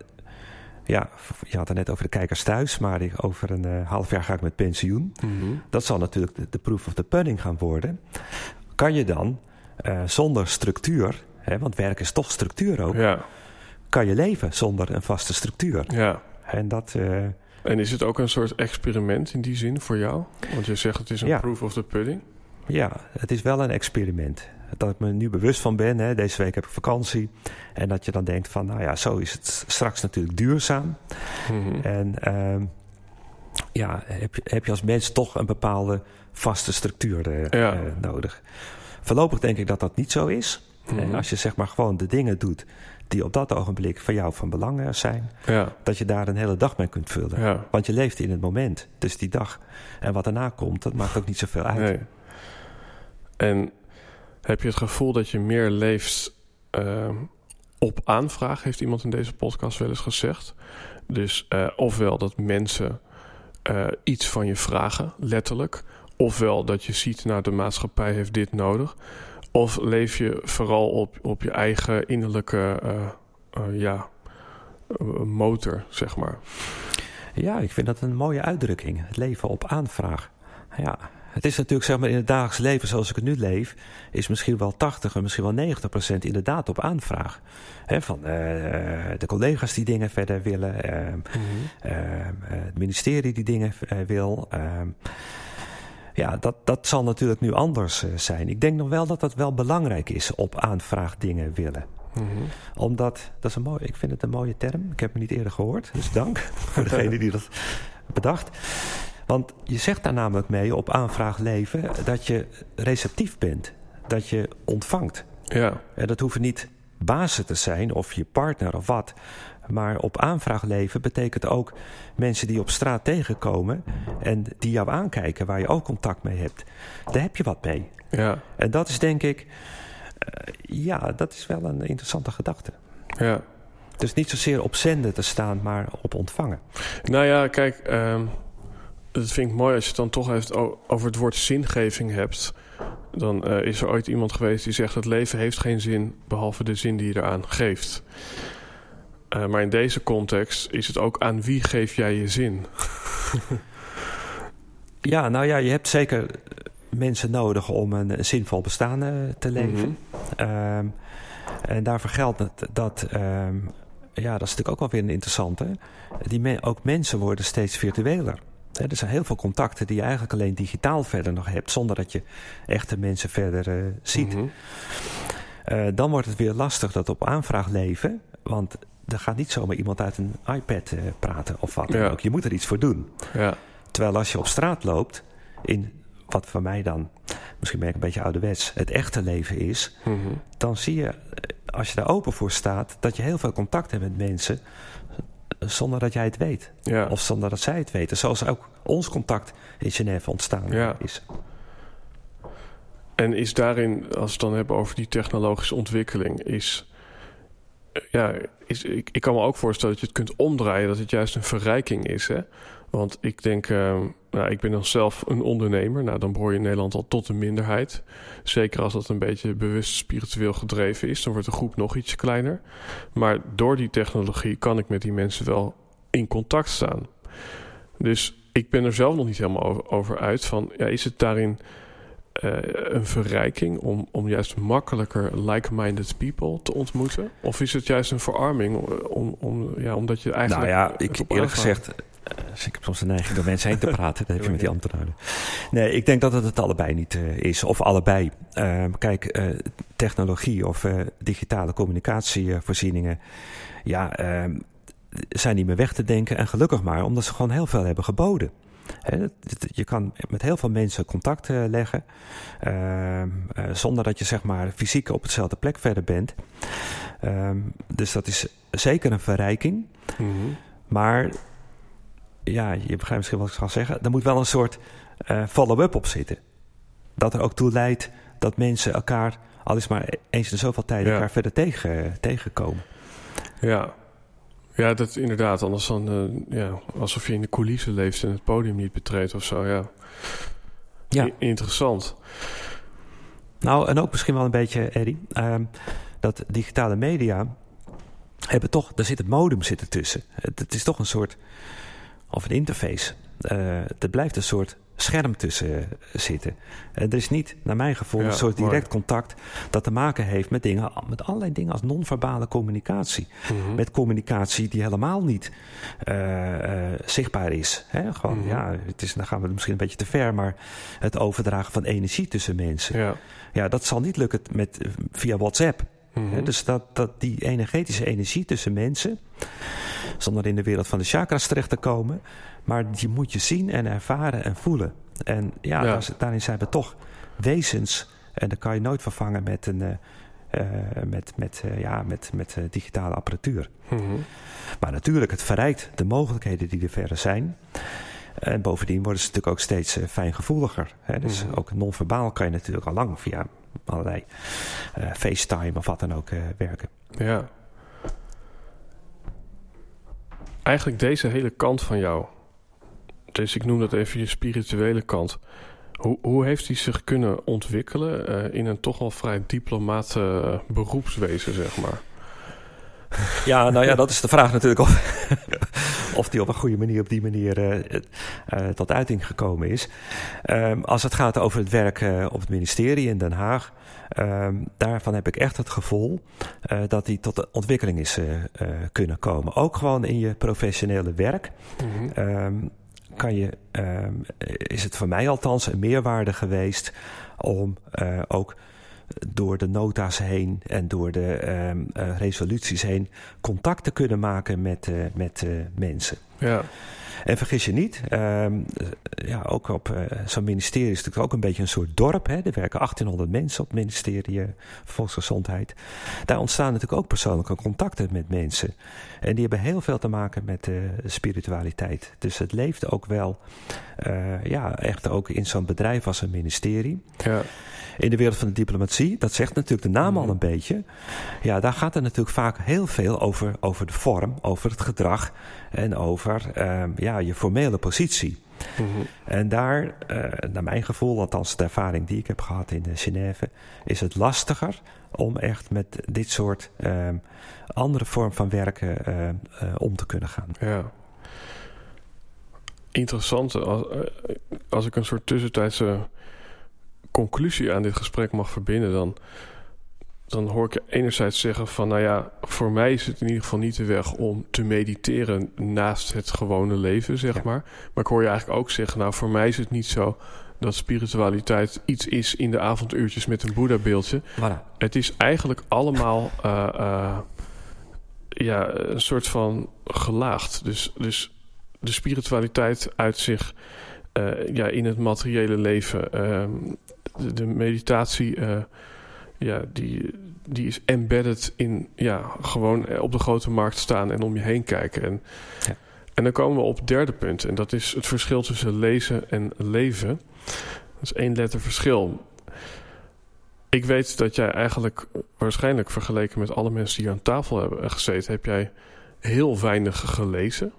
ja, je had het net over de kijkers thuis, maar over een uh, half jaar ga ik met pensioen. Mm -hmm. Dat zal natuurlijk de, de proof of the pudding gaan worden. Kan je dan uh, zonder structuur, hè, want werk is toch structuur ook, Ja. kan je leven zonder een vaste structuur. Ja. En dat. Uh, En is het ook een soort experiment in die zin voor jou? Want je zegt het is een Ja. proof of the pudding. ja, het is wel een experiment. Dat ik me nu bewust van ben. Hè. Deze week heb ik vakantie. En dat je dan denkt van, nou ja, zo is het straks natuurlijk duurzaam. Mhm. En uh, ja, heb je, heb je als mens toch een bepaalde vaste structuur uh, Ja. uh, nodig. Voorlopig denk ik dat dat niet zo is. Mhm. En als je zeg maar gewoon de dingen doet die op dat ogenblik voor jou van belang eh, zijn, Ja. dat je daar een hele dag mee kunt vullen. Ja. Want je leeft in het moment. Dus die dag en wat daarna komt, dat maakt ook niet zoveel uit. Nee. En heb je het gevoel dat je meer leeft ehm, op aanvraag, heeft iemand in deze podcast wel eens gezegd. Dus eh, ofwel dat mensen eh, iets van je vragen, letterlijk. Ofwel dat je ziet, nou de maatschappij heeft dit nodig. Of leef je vooral op, op je eigen innerlijke eh, ja, motor, zeg maar. Ja, ik vind dat een mooie uitdrukking. Het leven op aanvraag. Ja, het is natuurlijk zeg maar in het dagelijks leven zoals ik het nu leef, is misschien wel 80 en misschien wel 90 procent inderdaad op aanvraag. He, van uh, de collega's die dingen verder willen, uh, Mhm. uh, het ministerie die dingen uh, wil. ja, dat, dat zal natuurlijk nu anders uh, zijn. Ik denk nog wel dat dat wel belangrijk is op aanvraag dingen willen. Mhm. Omdat, dat is een mooi, ik vind het een mooie term. Ik heb hem niet eerder gehoord, dus dank voor degene die dat bedacht. Want je zegt daar namelijk mee op aanvraag leven dat je receptief bent. Dat je ontvangt. Ja. En dat hoeven niet bazen te zijn of je partner of wat. Maar op aanvraag leven betekent ook mensen die op straat tegenkomen en die jou aankijken, waar je ook contact mee hebt. Daar heb je wat mee. Ja. En dat is denk ik, uh, ja, dat is wel een interessante gedachte. Ja. Dus niet zozeer op zenden te staan, maar op ontvangen. Nou ja, kijk, uh, dat vind ik mooi als je het dan toch heeft over het woord zingeving hebt. Dan uh, is er ooit iemand geweest die zegt: het leven heeft geen zin behalve de zin die je eraan geeft. Uh, maar in deze context is het ook aan wie geef jij je zin? *laughs* ja, nou ja, je hebt zeker mensen nodig om een, een zinvol bestaan uh, te leven. Mm -hmm. um, en daarvoor geldt dat, dat um, ja, dat is natuurlijk ook wel weer een interessante. Die ook mensen worden steeds virtueler. Er zijn heel veel contacten die je eigenlijk alleen digitaal verder nog hebt, zonder dat je echte mensen verder uh, ziet. Mm -hmm. uh, dan wordt het weer lastig dat op aanvraag leven, want er gaat niet zomaar iemand uit een iPad uh, praten of wat dan ja. ook. Je moet er iets voor doen. Ja. Terwijl als je op straat loopt, in wat voor mij dan, misschien ben ik een beetje ouderwets, het echte leven is, mm -hmm. dan zie je, als je daar open voor staat, dat je heel veel contact hebt met mensen zonder dat jij het weet. Ja. Of zonder dat zij het weten. Zoals ook ons contact in Genève ontstaan ja. is. En is daarin, als we het dan hebben over die technologische ontwikkeling, is. Ja, is, ik, ik kan me ook voorstellen dat je het kunt omdraaien, dat het juist een verrijking is. Hè? Want ik denk, uh, nou, ik ben dan zelf een ondernemer. Nou, dan behoor je in Nederland al tot een minderheid. Zeker als dat een beetje bewust spiritueel gedreven is, dan wordt de groep nog iets kleiner. Maar door die technologie kan ik met die mensen wel in contact staan. Dus ik ben er zelf nog niet helemaal over, over uit van, ja, is het daarin uh, een verrijking om, om juist makkelijker like-minded people te ontmoeten? Of is het juist een verarming om, om, ja, omdat je eigenlijk... Nou ja, ik, eerlijk gezegd, dus ik heb soms de neiging door mensen heen te praten. Dat heb je met die ambtenaren. Nee, ik denk dat het het allebei niet uh, is. Of allebei. Uh, kijk, uh, technologie of digitale communicatievoorzieningen. Ja, ehm, zijn niet meer weg te denken. En gelukkig maar, omdat ze gewoon heel veel hebben geboden. Je kan met heel veel mensen contact leggen. Ehm, zonder dat je zeg maar fysiek op hetzelfde plek verder bent. Ehm, dus dat is zeker een verrijking. Mhm. Maar ja, je begrijpt misschien wat ik ga zeggen. Er moet wel een soort follow-up op zitten. Dat er ook toe leidt dat mensen elkaar al is maar eens in zoveel tijd elkaar verder tegen, tegenkomen. Ja. Ja, dat inderdaad. Anders dan uh, ja, alsof je in de coulissen leeft en het podium niet betreedt of zo. Ja, ja. interessant. Nou, en ook misschien wel een beetje, Eddie, ehm, dat digitale media hebben toch, daar zit het modem zit ertussen. Het, het is toch een soort, of een interface. Uh, het blijft een soort scherm tussen eh, zitten. Uh, er is niet, naar mijn gevoel, een soort direct contact dat te maken heeft met dingen, met allerlei dingen als non-verbale communicatie. Mhm. Met communicatie die helemaal niet uh, zichtbaar is. Hè? Gewoon, mhm. ja, het is, dan gaan we misschien een beetje te ver, maar het overdragen van energie tussen mensen. Ja, ja dat zal niet lukken met, via WhatsApp. Mhm. Dus dat, dat die energetische energie tussen mensen, zonder in de wereld van de chakras terecht te komen, maar die moet je zien en ervaren en voelen. En ja, daarin zijn we toch wezens. En dat kan je nooit vervangen met een. Uh, met, met, uh, ja, met, met digitale apparatuur. Mhm. Maar natuurlijk, het verrijkt de mogelijkheden die er verder zijn. En bovendien worden ze natuurlijk ook steeds fijngevoeliger. Hè? Dus mm ook non-verbaal kan je natuurlijk al lang via allerlei FaceTime of wat dan ook werken. Ja. Eigenlijk deze hele kant van jou, dus ik noem dat even je spirituele kant. Hoe, hoe heeft hij zich kunnen ontwikkelen uh, in een toch wel vrij diplomaat uh, beroepswezen, zeg maar? Ja, nou ja, *laughs* dat is de vraag natuurlijk of, of die op een goede manier op die manier uh, tot uiting gekomen is. Um, als het gaat over het werk op het ministerie in Den Haag, um, daarvan heb ik echt het gevoel dat die tot de ontwikkeling is kunnen komen. Ook gewoon in je professionele werk. Mm -hmm kan je, ehm, is het voor mij althans een meerwaarde geweest om uh, ook door de nota's heen en door de uh, resoluties heen contact te kunnen maken met, uh, met mensen. Ja. En vergis je niet, ehm, ja, ook op zo'n ministerie is natuurlijk ook een beetje een soort dorp. Hè? Er werken 1800 mensen op het ministerie Volksgezondheid. Daar ontstaan natuurlijk ook persoonlijke contacten met mensen. En die hebben heel veel te maken met uh, spiritualiteit. Dus het leeft ook wel, uh, ja, echt ook in zo'n bedrijf als een ministerie. Ja in de wereld van de diplomatie, dat zegt natuurlijk de naam al mhm. een beetje. Ja, daar gaat het natuurlijk vaak heel veel over, over de vorm, over het gedrag en over ehm, ja, je formele positie. Mhm. En daar, uh, naar mijn gevoel, althans de ervaring die ik heb gehad in Genève, is het lastiger om echt met dit soort ehm, andere vorm van werken eh, om te kunnen gaan. Ja. Interessant. Als, eh, als ik een soort tussentijdse conclusie aan dit gesprek mag verbinden, dan, dan hoor ik enerzijds zeggen van, nou ja, voor mij is het in ieder geval niet de weg om te mediteren naast het gewone leven, zeg maar. Maar ik hoor je eigenlijk ook zeggen, nou, voor mij is het niet zo dat spiritualiteit iets is in de avonduurtjes met een Boeddha-beeldje. Het is eigenlijk allemaal uh, uh, ja, een soort van gelaagd. Dus, dus de spiritualiteit uit zich uh, ja, in het materiële leven. Ehm, de, meditatie, ja, die, die is embedded in ja, gewoon op de grote markt staan en om je heen kijken. En, ja. en dan komen we op het derde punt. En dat is het verschil tussen lezen en leven. Dat is één letter verschil. Ik weet dat jij eigenlijk waarschijnlijk vergeleken met alle mensen die aan tafel hebben gezeten, heb jij heel weinig gelezen.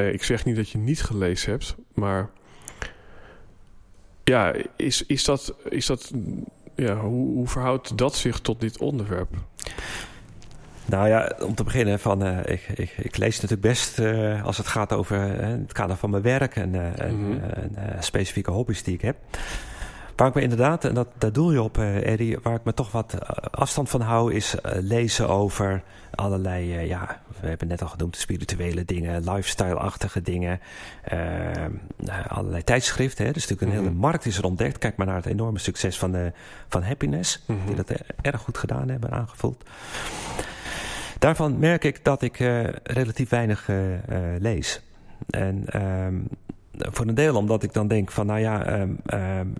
Uh, ik zeg niet dat je niet gelezen hebt, maar ja, is, is dat, is dat ja, hoe, hoe verhoudt dat zich tot dit onderwerp? Nou ja, om te beginnen van, uh, ik, ik, ik, lees natuurlijk best uh, als het gaat over uh, het kader van mijn werk en, mm -hmm. en specifieke hobby's die ik heb. Waar ik me inderdaad, en dat, daar doel je op, Eddie, waar ik me toch wat afstand van hou, is lezen over allerlei, ja, we hebben net al genoemd, spirituele dingen, lifestyle-achtige dingen, ehm, allerlei tijdschriften. Hè. Dus natuurlijk een hele mhm. markt is er ontdekt. Kijk maar naar het enorme succes van, van Happiness, die mhm. dat erg goed gedaan hebben, aangevuld. Daarvan merk ik dat ik relatief weinig lees. En ehm, voor een deel omdat ik dan denk van, nou ja, um, um,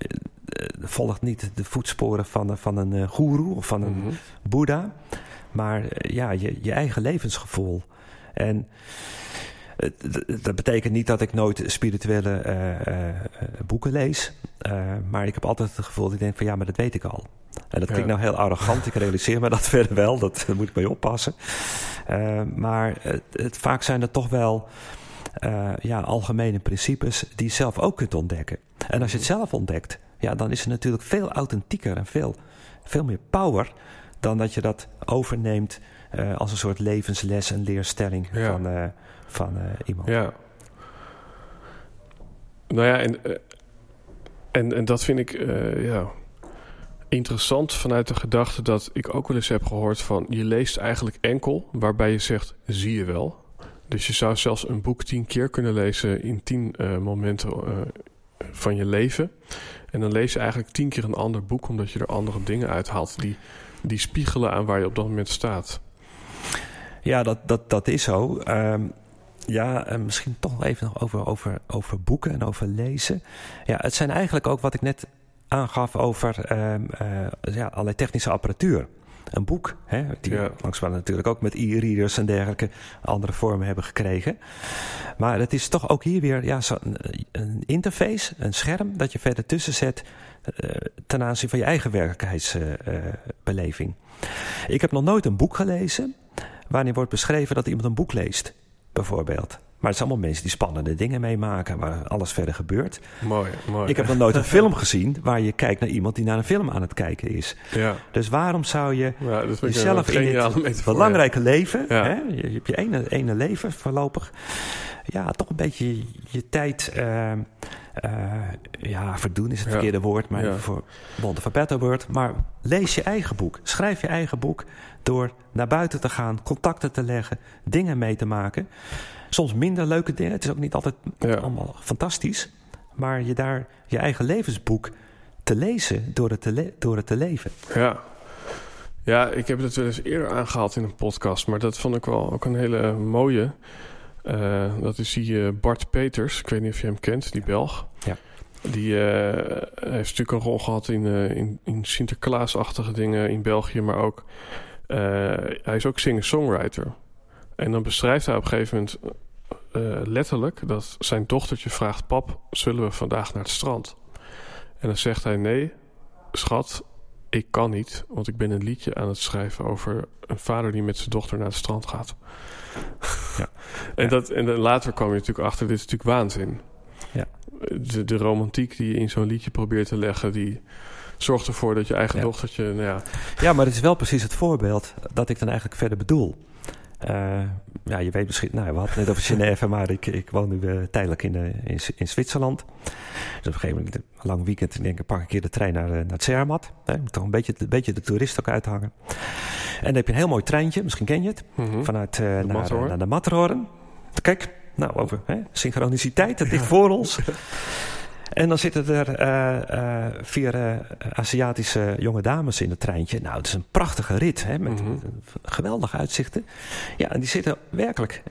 volgt niet de voetsporen van, van een uh, goeroe of van een mm boeddha, maar ja, je, je eigen levensgevoel. En dat betekent niet dat ik nooit spirituele uh, uh, boeken lees. maar ik heb altijd het gevoel dat ik denk van ja, maar dat weet ik al. En dat klinkt nou heel arrogant. Ik realiseer me dat *laughs* verder wel. Dat, daar moet ik mee oppassen. maar het, vaak zijn het toch wel ja, algemene principes die je zelf ook kunt ontdekken. En als je het zelf ontdekt, ja, dan is het natuurlijk veel authentieker en veel, veel meer power dan dat je dat overneemt als een soort levensles en leerstelling van van uh, iemand. Ja. Nou ja, en, en, en dat vind ik ja, interessant vanuit de gedachte dat ik ook wel eens heb gehoord van je leest eigenlijk enkel waarbij je zegt zie je wel. Dus je zou zelfs een boek tien keer kunnen lezen in tien momenten van je leven. En dan lees je eigenlijk tien keer een ander boek omdat je er andere dingen uithaalt die, die spiegelen aan waar je op dat moment staat. Ja, dat, dat, dat is zo. Um, ja, en misschien toch even nog over, over, over boeken en over lezen. Ja, het zijn eigenlijk ook wat ik net aangaf over um, uh, ja, allerlei technische apparatuur. Een boek, hè, die ja. langzaam natuurlijk ook met e-readers en dergelijke andere vormen hebben gekregen. Maar het is toch ook hier weer ja, zo een, een interface, een scherm dat je verder tussen zet ten aanzien van je eigen werkelijkheidsbeleving. Ik heb nog nooit een boek gelezen waarin wordt beschreven dat iemand een boek leest bijvoorbeeld. Maar het zijn allemaal mensen die spannende dingen meemaken, waar alles verder gebeurt. Mooi, mooi. Ik heb nog nooit een *laughs* film gezien waar je kijkt naar iemand die naar een film aan het kijken is. Ja. Dus waarom zou je ja, jezelf in dit belangrijke leven, hè, je hebt je ene, ene leven voorlopig, ja, toch een beetje je tijd, uh, uh, ja, verdoen is het verkeerde woord, maar voor Bonte van better word. Maar lees je eigen boek, schrijf je eigen boek door naar buiten te gaan, contacten te leggen, dingen mee te maken. Soms minder leuke dingen. Het is ook niet altijd ja. allemaal fantastisch. Maar je daar je eigen levensboek te lezen door het te, le door het te leven. Ja. Ja, ik heb het wel eens eerder aangehaald in een podcast. Maar dat vond ik wel ook een hele mooie. Uh, dat is die uh, Bart Peters. Ik weet niet of je hem kent, die Belg. Ja. Die uh, heeft natuurlijk een rol gehad in, in, in Sinterklaasachtige dingen in België, maar ook uh, hij is ook singer-songwriter. En dan beschrijft hij op een gegeven moment uh, letterlijk dat zijn dochtertje vraagt: Pap, zullen we vandaag naar het strand? En dan zegt hij: Nee, schat, ik kan niet, want ik ben een liedje aan het schrijven over een vader die met zijn dochter naar het strand gaat. *laughs* Ja. en, Dat, en dan later kwam je natuurlijk achter: dit is natuurlijk waanzin. Ja. De, de romantiek die je in zo'n liedje probeert te leggen, die zorgt ervoor dat je eigen ja. dochtertje. Nou ja. ja, maar het is wel precies het voorbeeld dat ik dan eigenlijk verder bedoel. Uh, ja, je weet misschien, nou, we hadden het net over Genève, maar ik, ik woon nu uh, tijdelijk in, uh, in, in, Zwitserland. Dus op een gegeven moment, een lang weekend, denk ik, pak ik een keer de trein naar, naar het Zermatt. Hè, moet toch een beetje, een beetje de toerist ook uithangen. En dan heb je een heel mooi treintje, misschien ken je het, mm -hmm. vanuit naar, naar de Matterhorn. Kijk, nou, over hè, synchroniciteit, dat ligt voor ons. *laughs* En dan zitten er uh, uh, vier uh, Aziatische jonge dames in het treintje. Nou, het is een prachtige rit hè, met mm -hmm. geweldige uitzichten. Ja, en die zitten werkelijk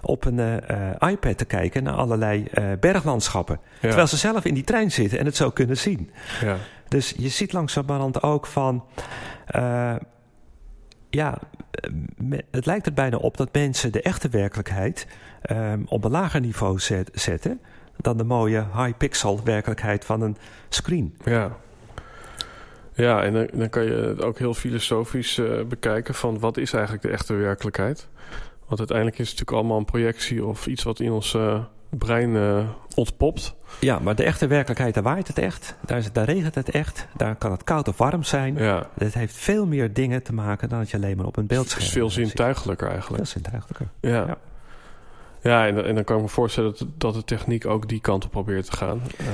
op een iPad te kijken naar allerlei berglandschappen. Ja. Terwijl ze zelf in die trein zitten en het zo kunnen zien. Ja. Dus je ziet langzamerhand ook van ja, het lijkt er bijna op dat mensen de echte werkelijkheid um, op een lager niveau zet, zetten dan de mooie high-pixel werkelijkheid van een screen. Ja. Ja, en dan, dan kan je het ook heel filosofisch uh, bekijken van wat is eigenlijk de echte werkelijkheid. Want uiteindelijk is het natuurlijk allemaal een projectie of iets wat in ons uh, brein uh, ontpopt. Ja, maar de echte werkelijkheid, daar waait het echt. Daar, is het, daar regent het echt. Daar kan het koud of warm zijn. Ja. Het heeft veel meer dingen te maken dan dat je alleen maar op een beeldscherm Het is veel zintuigelijker eigenlijk. Veel zintuigelijker. ja. ja. Ja, en, en, dan kan ik me voorstellen dat, dat de techniek ook die kant op probeert te gaan. Uh,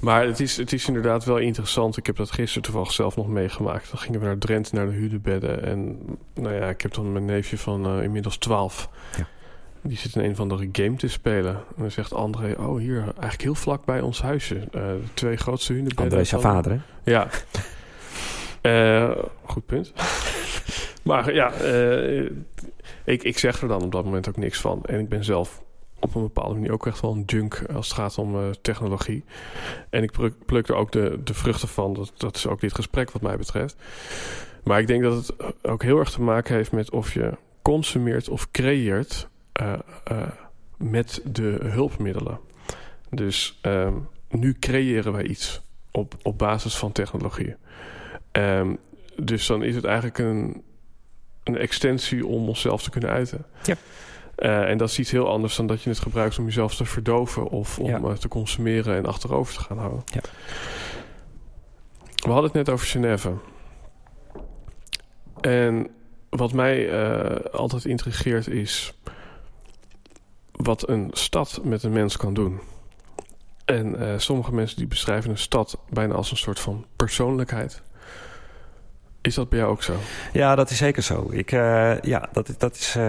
maar het is, het is inderdaad wel interessant. Ik heb dat gisteren toevallig zelf nog meegemaakt. Dan gingen we naar Drenthe, naar de Hudebedden. En nou ja, ik heb dan mijn neefje van uh, inmiddels 12. Ja. Die zit in een van de game te spelen. En dan zegt André, oh hier, eigenlijk heel vlak bij ons huisje. Uh, de twee grootste hunebedden. André is jouw vader, hè? Ja. goed punt. *laughs* Maar ja, ik, ik zeg er dan op dat moment ook niks van. En ik ben zelf op een bepaalde manier ook echt wel een junk als het gaat om uh, technologie. En ik pluk, er ook de, de vruchten van. Dat, dat is ook dit gesprek wat mij betreft. Maar ik denk dat het ook heel erg te maken heeft met of je consumeert of creëert uh, met de hulpmiddelen. Dus ehm, nu creëren wij iets op, op basis van technologie. Um, dus dan is het eigenlijk een, een extensie om onszelf te kunnen uiten. Ja. Uh, en dat is iets heel anders dan dat je het gebruikt om jezelf te verdoven of om ja. te consumeren en achterover te gaan houden. Ja. We hadden het net over Genève. En wat mij uh, altijd intrigeert is wat een stad met een mens kan doen. En sommige mensen die beschrijven een stad bijna als een soort van persoonlijkheid. Is dat bij jou ook zo? Ja, dat is zeker zo. Ik, uh, ja, dat, dat is, uh,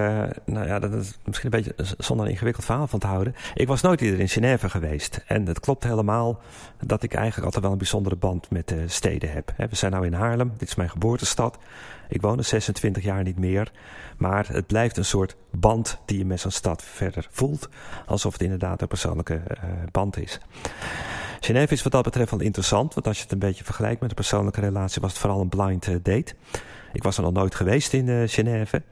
nou ja, dat is misschien een beetje zonder een ingewikkeld verhaal van te houden. Ik was nooit eerder in Genève geweest. En het klopt helemaal dat ik eigenlijk altijd wel een bijzondere band met de steden heb. We zijn nu in Haarlem, dit is mijn geboortestad. Ik woon er 26 jaar niet meer. Maar het blijft een soort band die je met zo'n stad verder voelt. Alsof het inderdaad een persoonlijke uh, band is. Genève is wat dat betreft wel interessant. Want als je het een beetje vergelijkt met een persoonlijke relatie... was het vooral een blind uh, date. Ik was er nog nooit geweest in uh, Genève.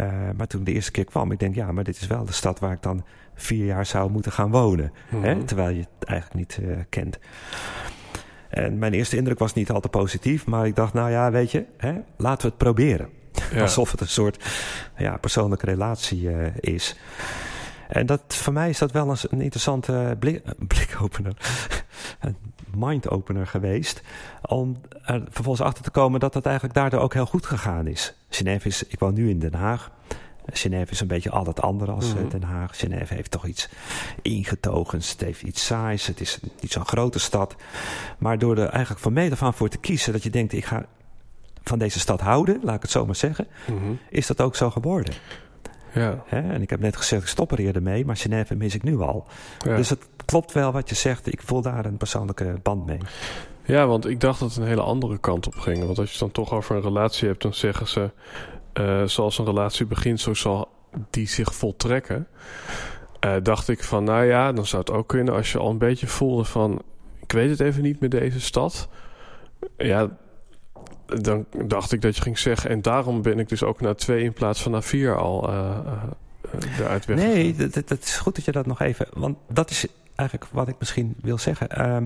Uh, maar toen de eerste keer kwam, ik denk... ja, maar dit is wel de stad waar ik dan vier jaar zou moeten gaan wonen. Mm -hmm. hè? Terwijl je het eigenlijk niet kent. En mijn eerste indruk was niet al te positief. Maar ik dacht, nou ja, weet je, hè, laten we het proberen. Ja. *laughs* Alsof het een soort ja, persoonlijke relatie is. En dat, voor mij is dat wel eens een interessante blik, blikopener, *laughs* een mind-opener geweest. Om er vervolgens achter te komen dat dat eigenlijk daardoor ook heel goed gegaan is. Genève is, ik woon nu in Den Haag. Genève is een beetje al het andere als mm-hmm. Den Haag. Genève heeft toch iets ingetogens. Het heeft iets saais. Het is niet zo'n grote stad. Maar door er eigenlijk van meet af aan voor te kiezen... dat je denkt, ik ga van deze stad houden, laat ik het zo maar zeggen... Mm-hmm. is dat ook zo geworden. Ja. Hè? En ik heb net gezegd, ik stop er eerder mee, maar Genève mis ik nu al. Ja. Dus het klopt wel wat je zegt. Ik voel daar een persoonlijke band mee. Ja, want ik dacht dat het een hele andere kant op ging. Want als je het dan toch over een relatie hebt, dan zeggen ze... Uh, zoals een relatie begint, zo zal die zich voltrekken. Uh, dacht ik van, nou ja, dan zou het ook kunnen... als je al een beetje voelde van... ik weet het even niet met deze stad. Ja, dan dacht ik dat je ging zeggen... en daarom ben ik dus ook na twee in plaats van na vier al uh, uh, eruit weg. Nee, dat, dat, is goed dat je dat nog even... want dat is eigenlijk wat ik misschien wil zeggen. Uh,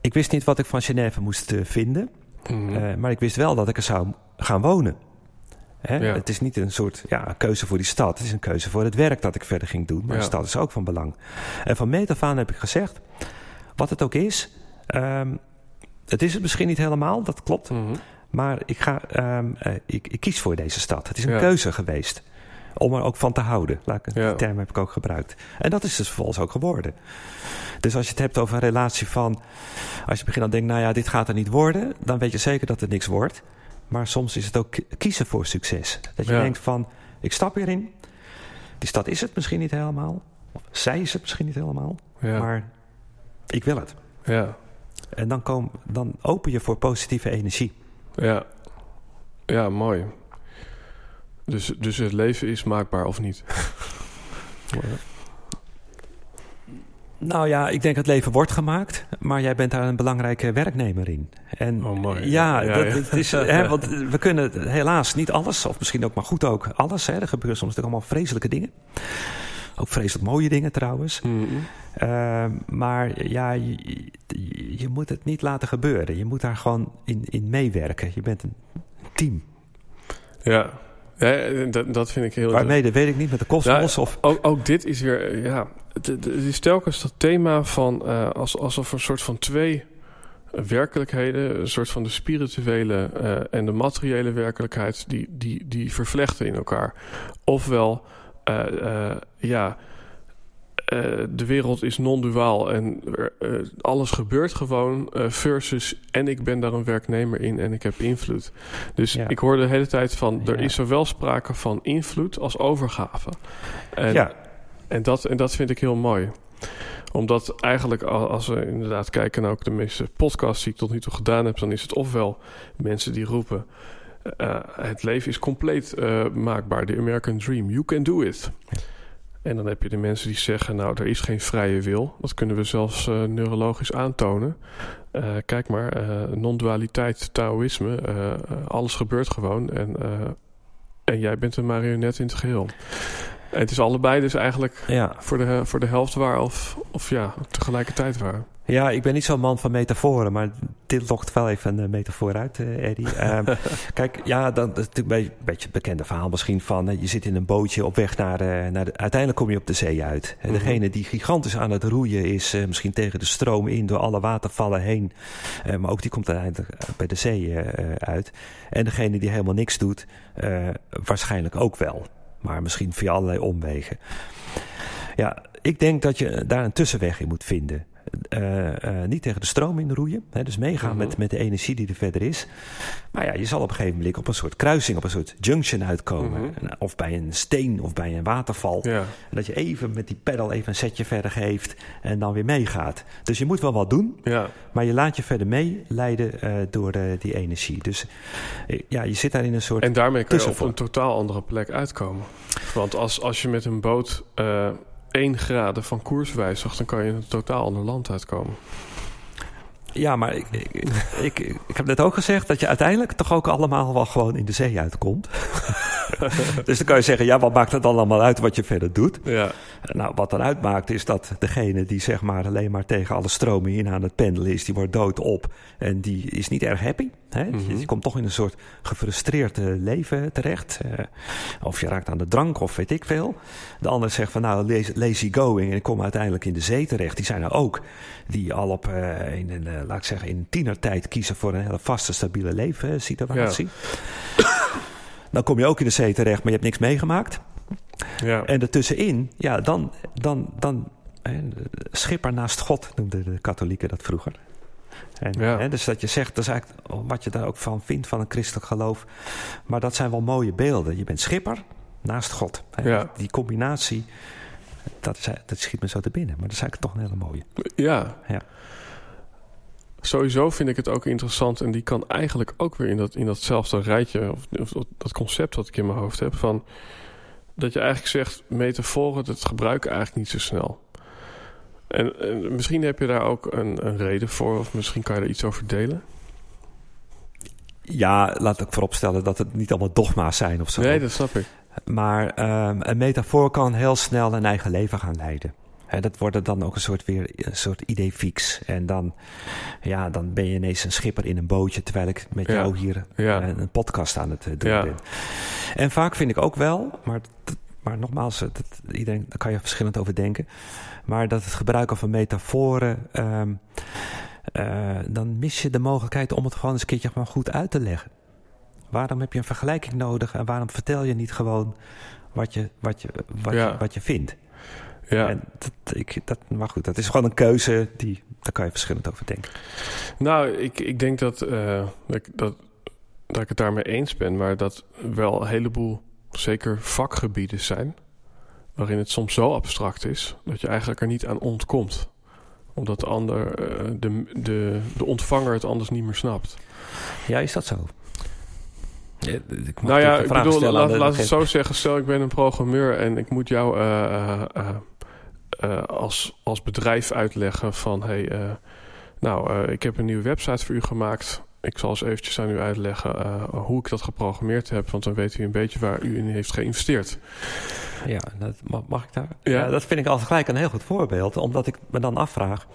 ik wist niet wat ik van Genève moest vinden... Mm-hmm. maar ik wist wel dat ik er zou gaan wonen. Hè? Ja. Het is niet een soort ja, keuze voor die stad. Het is een keuze voor het werk dat ik verder ging doen. Maar Ja. de stad is ook van belang. En van meet af aan heb ik gezegd... wat het ook is... ehm, het is het misschien niet helemaal, dat klopt. Mhm. Maar ik, ga, ehm, eh, ik, ik kies voor deze stad. Het is een Ja. keuze geweest. Om er ook van te houden. Laat ik, Ja. Die term heb ik ook gebruikt. En dat is dus vervolgens ook geworden. Dus als je het hebt over een relatie van... Als je begint dan denkt, nou ja, dit gaat er niet worden... dan weet je zeker dat het niks wordt. Maar soms is het ook ki- kiezen voor succes. Dat je Ja. denkt van, ik stap hierin. Die stad is het misschien niet helemaal. Of zij is het misschien niet helemaal. Maar ik wil het. ja. En dan, kom, dan open je voor positieve energie. Ja. Ja, mooi. Dus, dus het leven is maakbaar of niet? *laughs* Nou ja, ik denk het leven wordt gemaakt, maar jij bent daar een belangrijke werknemer in. En Oh, mooi. ja, Ja, dat, ja. het is, hè, *laughs* want we kunnen helaas niet alles, of misschien ook maar goed ook alles. Hè. Er gebeuren soms natuurlijk allemaal vreselijke dingen. Ook vreselijk mooie dingen trouwens. Mhm. Uh, maar ja, je, je- moet het niet laten gebeuren. Je moet daar gewoon in, in meewerken. Je bent een team. Ja. ja dat, dat vind ik heel Waarmee, dat weet ik niet, met de kosmos Ja, of... Ook, ook dit is weer, ja, het, is telkens dat thema van eh, als, alsof een soort van twee werkelijkheden, een soort van de spirituele eh, en de materiële werkelijkheid, die, die, die vervlechten in elkaar. Ofwel, ja, eh, de wereld is non-duaal en eh, eh, alles gebeurt gewoon eh, versus en ik ben daar een werknemer in en ik heb invloed. Dus Ja. ik hoorde de hele tijd van er Ja. is zowel sprake van invloed als overgave. En, ja, en, dat, en dat vind ik heel mooi. Omdat eigenlijk als we inderdaad kijken naar ook de meeste podcasts die ik tot nu toe gedaan heb, dan is het ofwel mensen die roepen het leven is compleet maakbaar. De American Dream. You can do it. En dan heb je de mensen die zeggen, nou, er is geen vrije wil. Dat kunnen we zelfs neurologisch aantonen. kijk maar, non-dualiteit, Taoïsme, alles gebeurt gewoon. En, en jij bent een marionet in het geheel. En het is allebei dus eigenlijk ja. voor, de, voor de helft waar of, of ja, tegelijkertijd waar. Ja, ik ben niet zo'n man van metaforen, maar dit lokt wel even een metafoor uit, uh, Eddie. *laughs* Ehm, kijk, ja, dat, is natuurlijk een beetje het bekende verhaal misschien van... je zit in een bootje op weg naar, naar de, uiteindelijk kom je op de zee uit. En mhm. degene die gigantisch aan het roeien is, misschien tegen de stroom in... door alle watervallen heen, maar ook die komt uiteindelijk bij de zee uit. En degene die helemaal niks doet, waarschijnlijk ook wel. Maar misschien via allerlei omwegen. Ja, ik denk dat je daar een tussenweg in moet vinden. Uh, uh, niet tegen de stroom in roeien. Hè, dus meegaan met, mhm. met de energie die er verder is. Maar ja, je zal op een gegeven moment op een soort kruising, op een soort junction uitkomen. Mhm. Of bij een steen of bij een waterval. En dat je even met die pedal even een setje verder geeft en dan weer meegaat. Dus je moet wel wat doen, ja. maar je laat je verder meeleiden uh, door die energie. Dus ja, je zit daar in een soort. En daarmee kun je op een totaal andere plek uitkomen. Want als, als je met een boot 1 graden van koers wijzigt, dan kan je in een totaal ander land uitkomen. Ja, maar ik, ik, ik, heb net ook gezegd dat je uiteindelijk toch ook allemaal wel gewoon in de zee uitkomt. *laughs* dus dan kan je zeggen, ja, wat maakt het dan allemaal uit wat je verder doet? Ja. Nou, wat dan uitmaakt is dat degene die zeg maar alleen maar tegen alle stromen in aan het pendelen is, die wordt dood op en die is niet erg happy. Hè? Mhm. Je komt toch in een soort gefrustreerd leven terecht. Uh, of je raakt aan de drank of weet ik veel. De ander zegt van nou, lazy going en ik kom uiteindelijk in de zee terecht. Die zijn er ook. Die al op, uh, in, in, uh, laat ik zeggen, in tienertijd kiezen voor een hele vaste, stabiele levenssituatie. Ja. *coughs* Dan kom je ook in de zee terecht, maar je hebt niks meegemaakt. Ja. En ertussenin, ja, dan, dan, dan schipper naast God noemden de katholieken dat vroeger. En, hè, dus dat je zegt, dat is eigenlijk wat je daar ook van vindt van een christelijk geloof. Maar dat zijn wel mooie beelden. Je bent schipper naast God. Hè. Die combinatie, dat, is, dat schiet me zo te binnen. Maar dat is eigenlijk toch een hele mooie. Ja. ja. Sowieso vind ik het ook interessant. En die kan eigenlijk ook weer in, dat, in datzelfde rijtje. Of, of dat concept wat ik in mijn hoofd heb. Van, dat je eigenlijk zegt, metaforen, dat gebruiken eigenlijk niet zo snel. En, misschien heb je daar ook een, een, reden voor, of misschien kan je er iets over delen. Ja, laat ik vooropstellen dat het niet allemaal dogma's zijn of zo. Nee, dat snap ik. Maar um, een metafoor kan heel snel een eigen leven gaan leiden. He, dat wordt dan ook een soort, weer, een soort idee fix. En dan, ja, dan ben je ineens een schipper in een bootje... terwijl ik met jou hier ja. een, een podcast aan het eh, doen ja. ben. En vaak vind ik ook wel, maar maar nogmaals, dat, iedereen, daar kan je verschillend over denken. Maar dat het gebruiken van metaforen. Ehm, eh, dan mis je de mogelijkheid om het gewoon eens een keertje gewoon goed uit te leggen. Waarom heb je een vergelijking nodig en waarom vertel je niet gewoon wat je, wat je, wat je, wat je vindt? Ja. En dat, ik, dat, maar goed, dat is gewoon een keuze, die, daar kan je verschillend over denken. Nou, ik, ik denk dat, uh, dat, dat, dat ik het daarmee eens ben, maar dat wel een heleboel zeker vakgebieden zijn waarin het soms zo abstract is dat je eigenlijk er niet aan ontkomt. Omdat de, ander, eh, de, de, de ontvanger het anders niet meer snapt. Ja, is dat zo? ik nou ja, ik bedoel, laat, laat het zo zeggen. Stel, ik ben een programmeur en ik moet jou uh, uh, als, als bedrijf uitleggen van... hey, nou, ik heb een nieuwe website voor u gemaakt ik zal eens eventjes aan u uitleggen uh, hoe ik dat geprogrammeerd heb. Want dan weet u een beetje waar u in heeft geïnvesteerd. Ja, dat, mag ik daar? Ja. dat vind ik altijd gelijk een heel goed voorbeeld. Omdat ik me dan afvraag...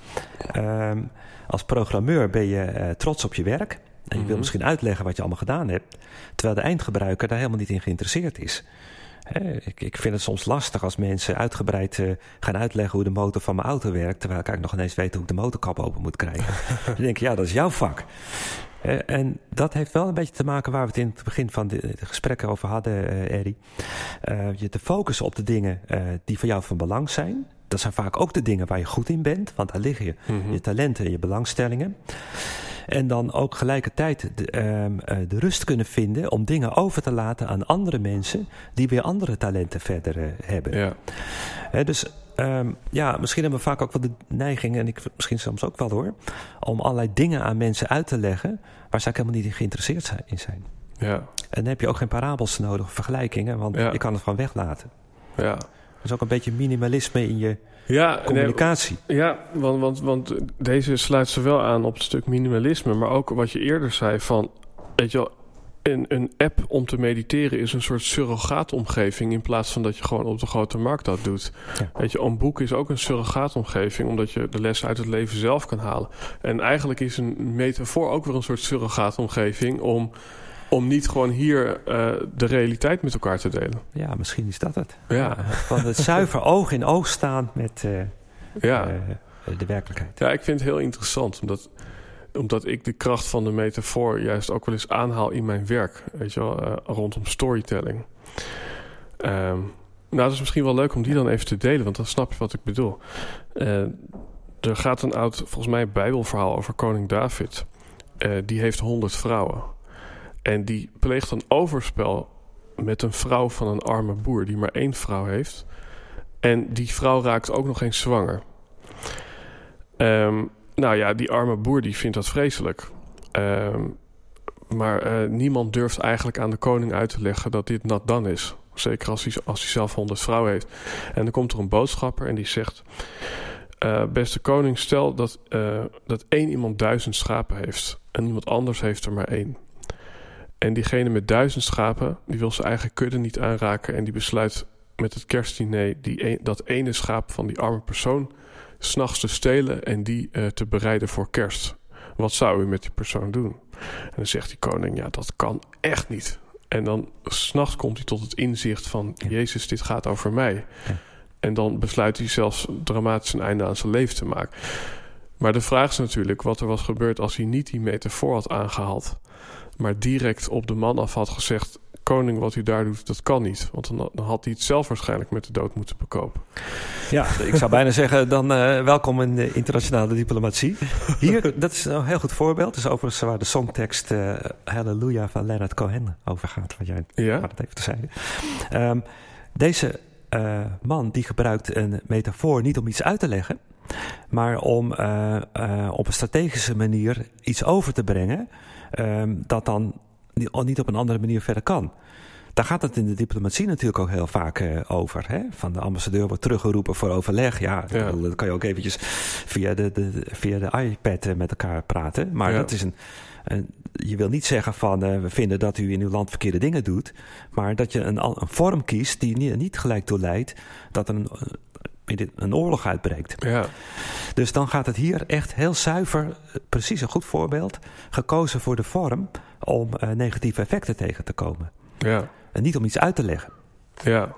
Um, als programmeur ben je uh, trots op je werk... En je wil mhm. misschien uitleggen wat je allemaal gedaan hebt... terwijl de eindgebruiker daar helemaal niet in geïnteresseerd is. ik, ik, vind het soms lastig als mensen uitgebreid gaan uitleggen hoe de motor van mijn auto werkt, terwijl ik eigenlijk nog ineens weet hoe ik de motorkap open moet krijgen. *laughs* dan denk ik, ja, dat is jouw vak. Uh, en dat heeft wel een beetje te maken waar we het in het begin van de, gesprekken over hadden, uh, Eddie. Uh, je te focussen op de dingen die voor jou van belang zijn. Dat zijn vaak ook de dingen waar je goed in bent, want daar liggen je, mm -hmm. je talenten en je belangstellingen. En dan ook gelijkertijd de, uh, de, rust kunnen vinden om dingen over te laten aan andere mensen die weer andere talenten verder uh, hebben. Ja. He, dus um, ja, misschien hebben we vaak ook wel de neiging, en ik misschien soms ook wel hoor, om allerlei dingen aan mensen uit te leggen waar ze helemaal niet in geïnteresseerd in zijn. Ja. En dan heb je ook geen parabels nodig, vergelijkingen, want Ja. je kan het gewoon weglaten. Ja. Dat is ook een beetje minimalisme in je Ja, nee, communicatie. Ja, want, want, want deze sluit ze wel aan op het stuk minimalisme. Maar ook wat je eerder zei van... Weet je wel, een, een app om te mediteren is een soort surrogaatomgeving... in plaats van dat je gewoon op de grote markt dat doet. Ja. Weet je, een boek is ook een surrogaatomgeving... omdat je de lessen uit het leven zelf kan halen. En eigenlijk is een metafoor ook weer een soort surrogaatomgeving... om, om niet gewoon hier eh, de realiteit met elkaar te delen. Ja, misschien is dat het. Ja, Van het zuiver *laughs* oog in oog staan met eh, ja. eh, de werkelijkheid. Ja, ik vind het heel interessant. Omdat, omdat ik de kracht van de metafoor juist ook wel eens aanhaal in mijn werk. Weet je wel, eh, rondom storytelling. Ehm, nou, dat is misschien wel leuk om die dan even te delen, want dan snap je wat ik bedoel. Eh, er gaat een oud, volgens mij, bijbelverhaal over koning David. Eh, die heeft honderd vrouwen. En die pleegt een overspel met een vrouw van een arme boer die maar één vrouw heeft. En die vrouw raakt ook nog eens zwanger. Ehm, nou ja, die arme boer die vindt dat vreselijk. Ehm, maar eh, niemand durft eigenlijk aan de koning uit te leggen dat dit nat dan is. Zeker als hij, als hij zelf honderd vrouwen heeft. En dan komt er een boodschapper en die zegt... eh, beste koning, stel dat, eh, dat één iemand duizend schapen heeft... en iemand anders heeft er maar één. En diegene met duizend schapen... die wil zijn eigen kudde niet aanraken... en die besluit met het kerstdiner... Die dat ene schaap van die arme persoon... s'nachts te stelen en die eh, te bereiden voor kerst. Wat zou u met die persoon doen? En dan zegt die koning, ja, dat kan echt niet. En dan s'nachts komt hij tot het inzicht van... Ja. Jezus, dit gaat over mij. Ja. En dan besluit hij zelfs dramatisch een einde aan zijn leven te maken. Maar de vraag is natuurlijk wat er was gebeurd... als hij niet die metafoor had aangehaald... maar direct op de man af had gezegd... koning, wat u daar doet, dat kan niet. Want dan, dan had hij het zelf waarschijnlijk met de dood moeten bekopen. Ja, ik zou bijna zeggen, dan eh, welkom in de internationale diplomatie. Hier, dat is een heel goed voorbeeld. Dat is overigens waar de songtekst eh Hallelujah van Leonard Cohen over gaat. Wat jij Ja? had het even te zeggen. Ehm, deze eh, man die gebruikt een metafoor niet om iets uit te leggen, maar om eh, eh, op een strategische manier iets over te brengen ehm, dat dan niet op een andere manier verder kan. Daar gaat het in de diplomatie natuurlijk ook heel vaak eh, over. Hè? Van de ambassadeur wordt teruggeroepen voor overleg. Ja, Ja. bedoel, dan kan je ook eventjes via de, de, via de iPad eh, met elkaar praten. Maar Ja. dat is een, een- je wil niet zeggen van eh, we vinden dat u in uw land verkeerde dingen doet. Maar dat je een, een vorm kiest die niet, niet gelijk toe leidt dat er een, een oorlog uitbreekt. Ja, Dus dan gaat het hier echt heel zuiver, eh, precies een goed voorbeeld, gekozen voor de vorm om eh, negatieve effecten tegen te komen. ja, En niet om iets uit te leggen. ja.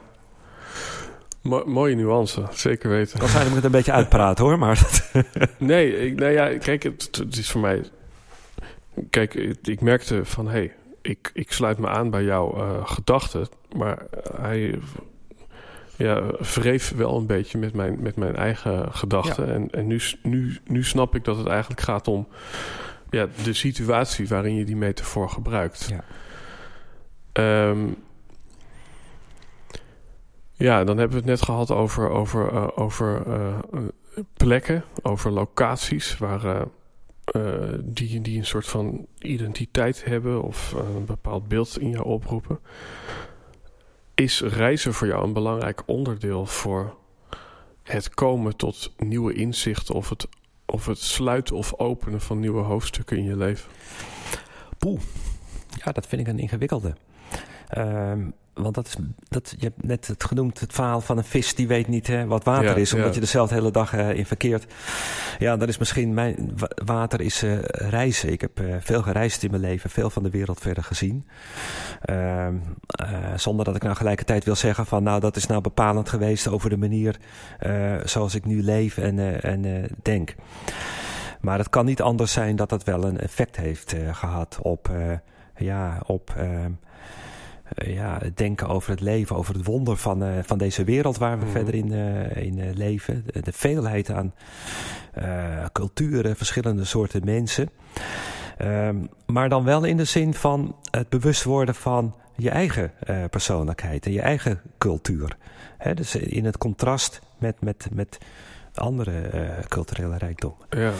Mo- mooie nuance, zeker weten. Dan zijn we het een beetje uitpraten hoor, maar *laughs* Nee, ik, nou ja, kijk, het, het is voor mij. Kijk, ik, ik merkte van hé, hey, ik, ik sluit me aan bij jouw eh, gedachten, maar hij ja, wreef wel een beetje met mijn, met mijn eigen gedachten. En, en nu, nu, nu snap ik dat het eigenlijk gaat om ja, de situatie waarin je die metafoor gebruikt. Ja. Ehm, ja, dan hebben we het net gehad over, over, eh, over eh, plekken, over locaties waar, eh, die, die een soort van identiteit hebben of een bepaald beeld in jou oproepen. Is reizen voor jou een belangrijk onderdeel voor het komen tot nieuwe inzichten of het, of het sluiten of openen van nieuwe hoofdstukken in je leven? poeh. Ja, dat vind ik een ingewikkelde. Ehm, want dat is, dat, je hebt net het genoemd, het verhaal van een vis die weet niet hè, wat water Ja, is, omdat ja. je er zelf de hele dag eh, in verkeert. Ja, dat is misschien mijn wa- water is eh, reizen. Ik heb eh, veel gereisd in mijn leven, veel van de wereld verder gezien. Ehm, eh, zonder dat ik nou tegelijkertijd wil zeggen van nou dat is nou bepalend geweest over de manier zoals ik nu leef en, en denk. Maar het kan niet anders zijn dat dat wel een effect heeft eh, gehad op, ja, op ehm, eh, ja, het denken over het leven, over het wonder van, eh, van deze wereld waar we Mhm. verder in, eh, in eh, leven. De, de veelheid aan eh, culturen, verschillende soorten mensen. Ehm, maar dan wel in de zin van het bewust worden van je eigen eh, persoonlijkheid en je eigen cultuur. Dus in het contrast met, met, met andere eh, culturele rijkdom. Ja,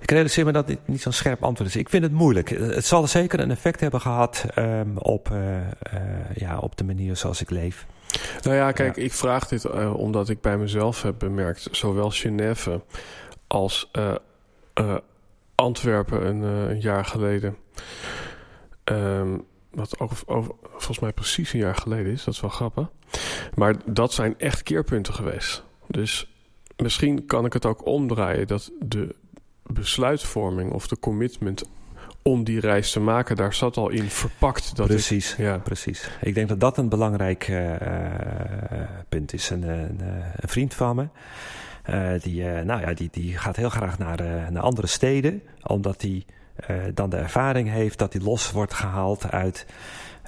Ik realiseer me dat dit niet zo'n scherp antwoord is. Ik vind het moeilijk. Het zal zeker een effect hebben gehad um, op, uh, uh, ja, op de manier zoals ik leef. Nou ja, kijk, ik vraag dit uh, omdat ik bij mezelf heb bemerkt, zowel Genève als Antwerpen een, een, jaar geleden. Um, wat over, volgens mij precies een jaar geleden is, dat is wel grappig. Maar dat zijn echt keerpunten geweest. Dus misschien kan ik het ook omdraaien dat de besluitvorming of de commitment om die reis te maken, daar zat al in verpakt. Dat precies, ik, ja. precies. Ik denk dat dat een belangrijk uh, punt is. Een, een, een, vriend van me, uh, die, nou ja, die, die gaat heel graag naar, naar andere steden, omdat hij dan de ervaring heeft dat hij los wordt gehaald uit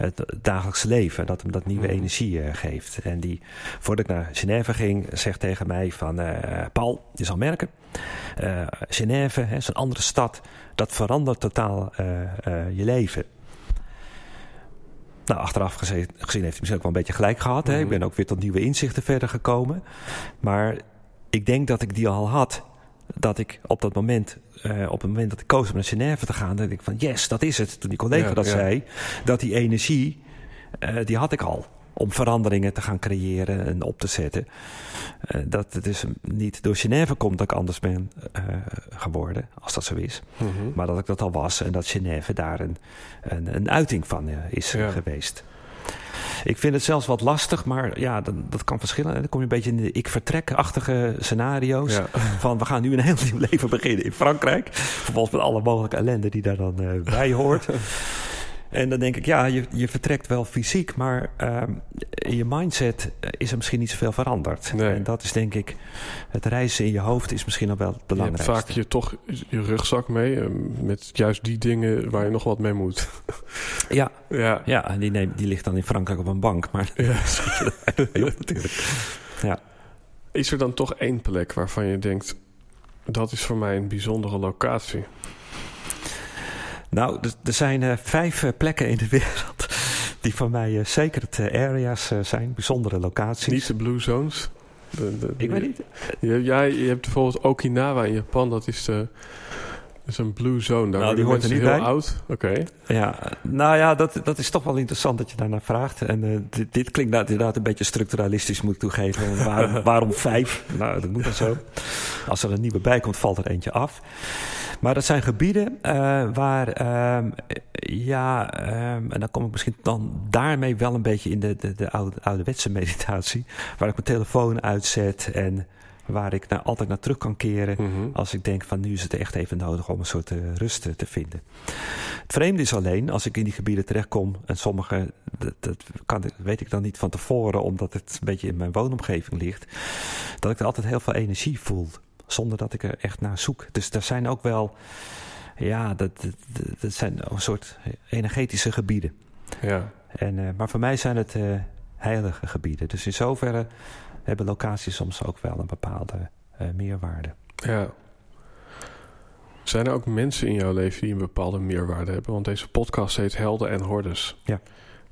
het dagelijks leven. Dat hem dat nieuwe mhm. energie uh, geeft. En die, voordat ik naar Genève ging, zegt tegen mij van... Uh, Paul, je zal merken, uh, Genève hè, is een andere stad. Dat verandert totaal je leven. Nou, achteraf gezien, gezien, heeft hij misschien ook wel een beetje gelijk gehad. Hè? Ik mhm. ben ook weer tot nieuwe inzichten verder gekomen. Maar ik denk dat ik die al had dat ik op dat moment, uh, op het moment dat ik koos om naar Genève te gaan, dacht ik van yes, dat is het. Toen die collega dat zei, dat die energie, uh, die had ik al. Om veranderingen te gaan creëren en op te zetten. Uh, dat het dus niet door Genève komt dat ik anders ben geworden, als dat zo is. Mm -hmm. Maar dat ik dat al was en dat Genève daar een, een, een uiting van is ja. geweest. Ik vind het zelfs wat lastig, maar ja, dat, dat kan verschillen. Dan kom je een beetje in de ik-vertrek-achtige scenario's. Van we gaan nu een heel nieuw *laughs* leven beginnen in Frankrijk. Vervolgens met alle mogelijke ellende die daar dan uh, bij hoort. *laughs* En dan denk ik, ja, je, je vertrekt wel fysiek, maar uh, in je mindset is er misschien niet zoveel veranderd. Nee. En dat is denk ik, het reizen in je hoofd is misschien nog wel het belangrijkste. Je hebt vaak je, toch je rugzak mee, uh, met juist die dingen waar je nog wat mee moet. *laughs* Ja, ja. ja en die, die ligt dan in Frankrijk op een bank, maar ja. *laughs* natuurlijk. Ja. Is er dan toch één plek waarvan je denkt, dat is voor mij een bijzondere locatie? Nou, er zijn uh, vijf uh, plekken in de wereld die voor mij uh, sacred areas zijn, bijzondere locaties. Niet de Blue Zones? De, de, ik weet niet. Je, ja, je hebt bijvoorbeeld Okinawa in Japan, dat is de is een blue zone. Daar nou, die hoort er niet heel bij. oud. Oké. Ja, nou ja, dat, dat is toch wel interessant dat je daarnaar vraagt. En uh, dit, dit, klinkt nou inderdaad een beetje structuralistisch, moet ik toegeven. *laughs* Waar, waarom vijf? Nou, dat moet dan zo. Als er een nieuwe bij komt, valt er eentje af. Maar dat zijn gebieden uh, waar, um, ja, um, en dan kom ik misschien dan daarmee wel een beetje in de, de, de oude, ouderwetse meditatie. Waar ik mijn telefoon uitzet en waar ik naar, altijd naar terug kan keren mm-hmm. als ik denk van nu is het echt even nodig om een soort uh, rust te vinden. Het vreemde is alleen als ik in die gebieden terechtkom en sommige, dat, dat, kan, weet ik dan niet van tevoren omdat het een beetje in mijn woonomgeving ligt, dat ik er altijd heel veel energie voel zonder dat ik er echt naar zoek. Dus er zijn ook wel, ja, dat, dat, dat zijn een soort energetische gebieden. Ja. En, uh, maar voor mij zijn het uh, heilige gebieden. Dus in zoverre hebben locaties soms ook wel een bepaalde uh, meerwaarde. Ja. Zijn er ook mensen in jouw leven die een bepaalde meerwaarde hebben? Want deze podcast heet Helden en Hordes. Ja.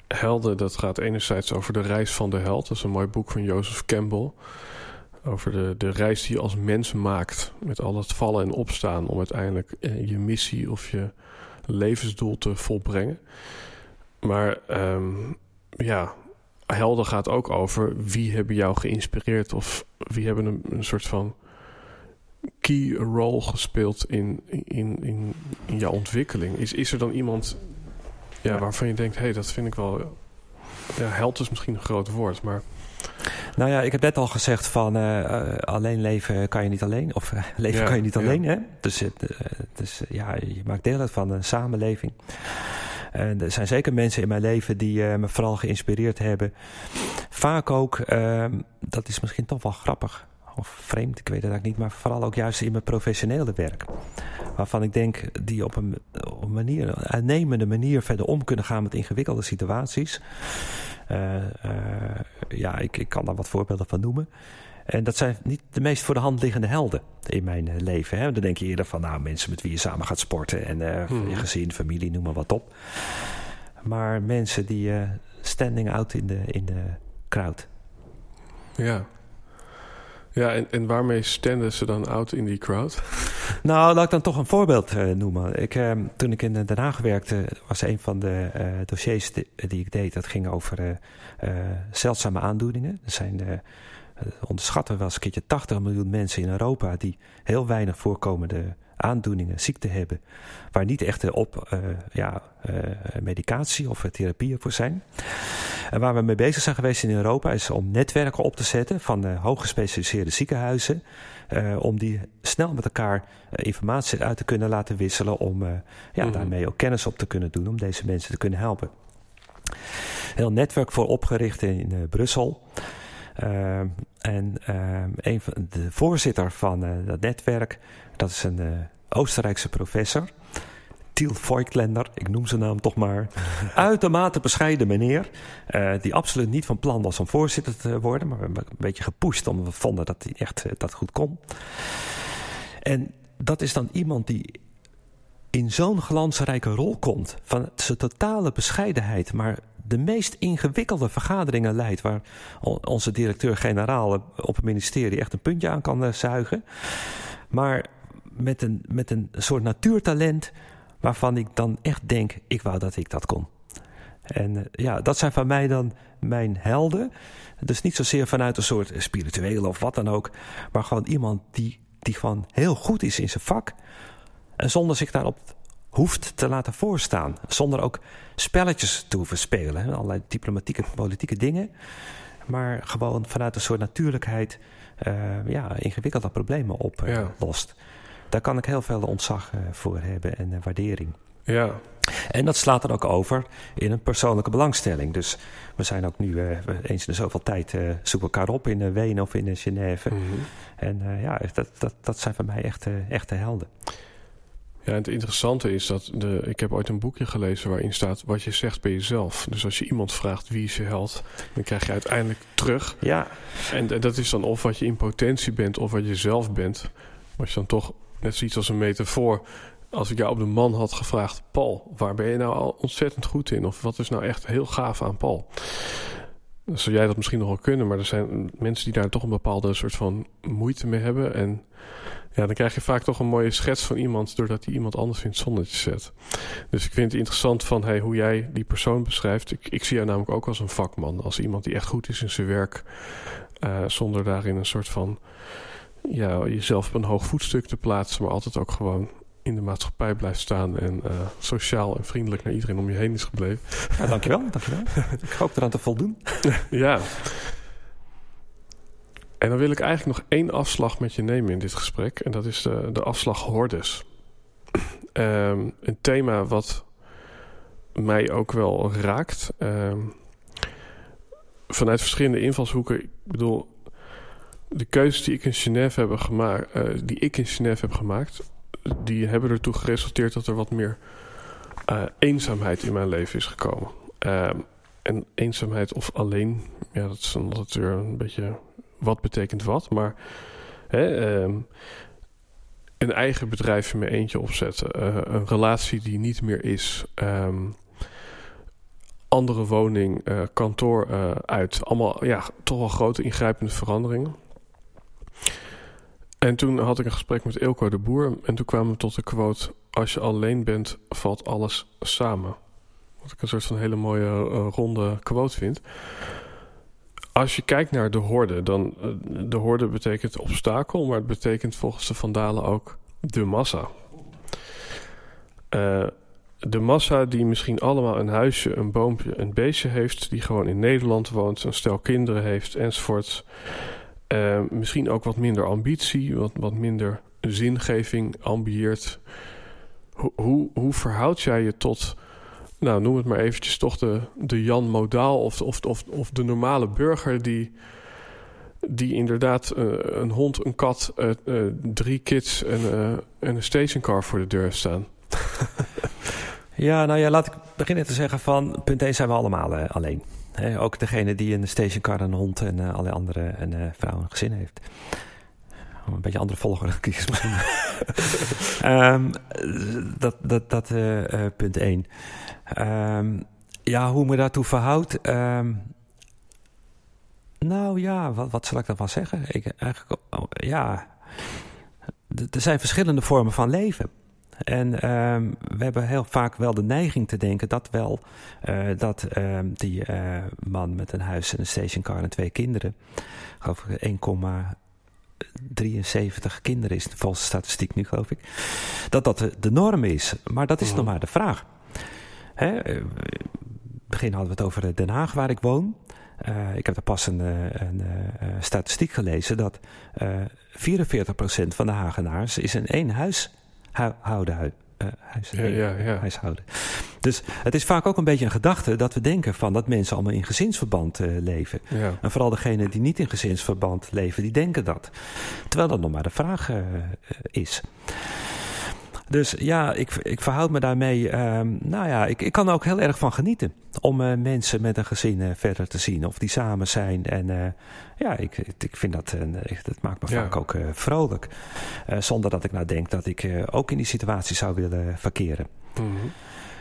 Helden, dat gaat enerzijds over de reis van de held. Dat is een mooi boek van Joseph Campbell. Over de, de reis die je als mens maakt. Met al het vallen en opstaan om uiteindelijk eh, je missie of je levensdoel te volbrengen. Maar um, ja, helder gaat ook over wie hebben jou geïnspireerd of wie hebben een, een soort van key role gespeeld in, in, in, in jouw ontwikkeling. Is, is er dan iemand ja, waarvan je denkt, hé, hey, dat vind ik wel. Ja, held is misschien een groot woord, maar. Nou ja, ik heb net al gezegd van uh, alleen leven kan je niet alleen. Of uh, *laughs* leven kan je niet alleen. Hè? Dus, dus ja, je maakt deel uit van een samenleving. En er zijn zeker mensen in mijn leven die me vooral geïnspireerd hebben. Vaak ook, uh, dat is misschien toch wel grappig of vreemd, ik weet het eigenlijk niet, maar vooral ook juist in mijn professionele werk. Waarvan ik denk die op een, op een manier, een uitnemende manier verder om kunnen gaan met ingewikkelde situaties. Uh, ja, ik, ik kan daar wat voorbeelden van noemen. En dat zijn niet de meest voor de hand liggende helden in mijn eh, leven. Hè? Dan denk je eerder van nou, mensen met wie je samen gaat sporten en uh, je gezin, familie, noem maar wat op. Maar mensen die uh, standing out in de, in de crowd. Ja. Ja, en, en waarmee stenden ze dan out in die crowd? *laughs* Nou, laat ik dan toch een voorbeeld uh, noemen. Ik, uh, toen ik in Den Haag werkte, was een van de uh, dossiers die, die, ik deed... dat ging over zeldzame aandoeningen. Er zijn, onderschatten we wel eens een keertje 80 miljoen mensen in Europa... die heel weinig voorkomende aandoeningen, ziekte hebben... waar niet echt op ja, medicatie of therapieën voor zijn... En waar we mee bezig zijn geweest in Europa is om netwerken op te zetten van uh, hooggespecialiseerde ziekenhuizen. Om die snel met elkaar informatie uit te kunnen laten wisselen. Om ja, mm. daarmee ook kennis op te kunnen doen om deze mensen te kunnen helpen. Heel netwerk voor opgericht in Brussel. en een van de voorzitter van dat netwerk, dat is een Oostenrijkse professor. Tiel Voigtländer, ik noem zijn naam toch maar. *laughs* Uitermate bescheiden meneer. Uh, die absoluut niet van plan was om voorzitter te worden. Maar we hebben een beetje gepusht omdat we vonden dat hij echt uh, dat goed kon. En dat is dan iemand die in zo'n glansrijke rol komt. Van zijn totale bescheidenheid. Maar de meest ingewikkelde vergaderingen leidt. Waar onze directeur-generaal op het ministerie echt een puntje aan kan zuigen. Maar met een, met een soort natuurtalent waarvan ik dan echt denk, ik wou dat ik dat kon. En uh, ja, dat zijn van mij dan mijn helden. Dus niet zozeer vanuit een soort spirituele of wat dan ook, maar gewoon iemand die, die gewoon heel goed is in zijn vak. En zonder zich daarop hoeft te laten voorstaan. Zonder ook spelletjes te hoeven spelen. Allerlei diplomatieke, politieke dingen. Maar gewoon vanuit een soort natuurlijkheid uh, ja, ingewikkelde problemen oplost. Ja. Daar kan ik heel veel ontzag uh, voor hebben en uh, waardering. Ja. En dat slaat dan ook over in een persoonlijke belangstelling. Dus we zijn ook nu uh, eens in zoveel tijd zoeken elkaar op in Wenen of in Genève. Mm -hmm. En ja, dat, dat, dat zijn voor mij echt echte helden. Ja, en het interessante is dat de, ik heb ooit een boekje gelezen waarin staat wat je zegt bij jezelf. Dus als je iemand vraagt wie is je held, dan krijg je uiteindelijk terug. Ja. En dat is dan of wat je in potentie bent of wat je zelf bent. Als je dan toch net zoiets als een metafoor. Als ik jou op de man had gevraagd, Paul, waar ben je nou al ontzettend goed in? Of wat is nou echt heel gaaf aan Paul? Dan zou jij dat misschien nog wel kunnen, maar er zijn mensen die daar toch een bepaalde soort van moeite mee hebben. En ja, dan krijg je vaak toch een mooie schets van iemand doordat hij iemand anders in het zonnetje zet. Dus ik vind het interessant van hey, hoe jij die persoon beschrijft. Ik, ik zie jou namelijk ook als een vakman, als iemand die echt goed is in zijn werk, uh, zonder daarin een soort van ja, jezelf op een hoog voetstuk te plaatsen, maar altijd ook gewoon in de maatschappij blijft staan en uh, sociaal en vriendelijk naar iedereen om je heen is gebleven. Ja, dankjewel, dankjewel. *laughs* ik hoop eraan te voldoen. *laughs* ja. En dan wil ik eigenlijk nog één afslag met je nemen in dit gesprek. En dat is de, de afslag hordes. Um, *clears throat* een thema wat mij ook wel raakt. Um, vanuit verschillende invalshoeken. Ik bedoel, de keuzes die ik in Genève heb gemaakt, uh, die ik in Genève heb gemaakt, die hebben ertoe geresulteerd dat er wat meer uh, eenzaamheid in mijn leven is gekomen. Uh, en eenzaamheid of alleen, ja, dat is weer een beetje wat betekent wat, maar hè, um, een eigen bedrijf in mijn eentje opzetten, uh, een relatie die niet meer is. Um, andere woning, kantoor uit. Allemaal ja, toch wel grote ingrijpende veranderingen. En toen had ik een gesprek met Ilko de Boer. En toen kwamen we tot de quote: Als je alleen bent, valt alles samen. Wat ik een soort van hele mooie uh, ronde quote vind. Als je kijkt naar de horde, dan. Uh, de horde betekent obstakel, maar het betekent volgens de Vandalen ook de massa. Uh, de massa die misschien allemaal een huisje, een boompje, een beestje heeft, die gewoon in Nederland woont, een stel kinderen heeft enzovoort. Uh, misschien ook wat minder ambitie, wat, wat minder zingeving ambieert. Ho hoe, hoe verhoud jij je tot, nou noem het maar eventjes toch de, de Jan Modaal of, of, of, of de normale burger die, die inderdaad uh, een hond, een kat, uh, drie kids en, en een stationcar voor de deur staan? *laughs* ja, nou ja, laat ik beginnen te zeggen van punt 1 zijn we allemaal alleen ook degene die een stationcar, een hond en uh, alle andere een uh, vrouw en gezin heeft. Een beetje andere volgorde kiezen misschien. um, *laughs* dat dat, dat uh, punt 1. Um, ja, hoe me daartoe verhoudt. Um, Nou ja, wat, wat zal ik daarvan zeggen? Ik, eigenlijk, oh, ja, er zijn verschillende vormen van leven. En um, we hebben heel vaak wel de neiging te denken dat wel uh, dat um, die uh, man met een huis en een stationcar en twee kinderen, geloof ik 1,73 kinderen is volgens de statistiek nu geloof ik, dat dat de, norm is. Maar dat is mm. nog maar de vraag. Hè? Uh, begin hadden we het over Den Haag waar ik woon. Uh, ik heb daar pas een, een statistiek gelezen dat 44% van de Hagenaars is in één huis houden. Uh, huis, ja, ja, ja. huishouden. Dus het is vaak ook een beetje een gedachte dat we denken van dat mensen allemaal in gezinsverband uh, leven. En vooral degenen die niet in gezinsverband leven, die denken dat. Terwijl dat nog maar de vraag uh, is. Dus ja, ik, ik verhoud me daarmee. Um, nou ja, ik, ik kan er ook heel erg van genieten. Om uh, mensen met een gezin uh, verder te zien. Of die samen zijn. En uh, ja, ik, ik vind dat. dat maakt me ja. vaak ook vrolijk. zonder dat ik nou denk dat ik ook in die situatie zou willen verkeren. Mm -hmm.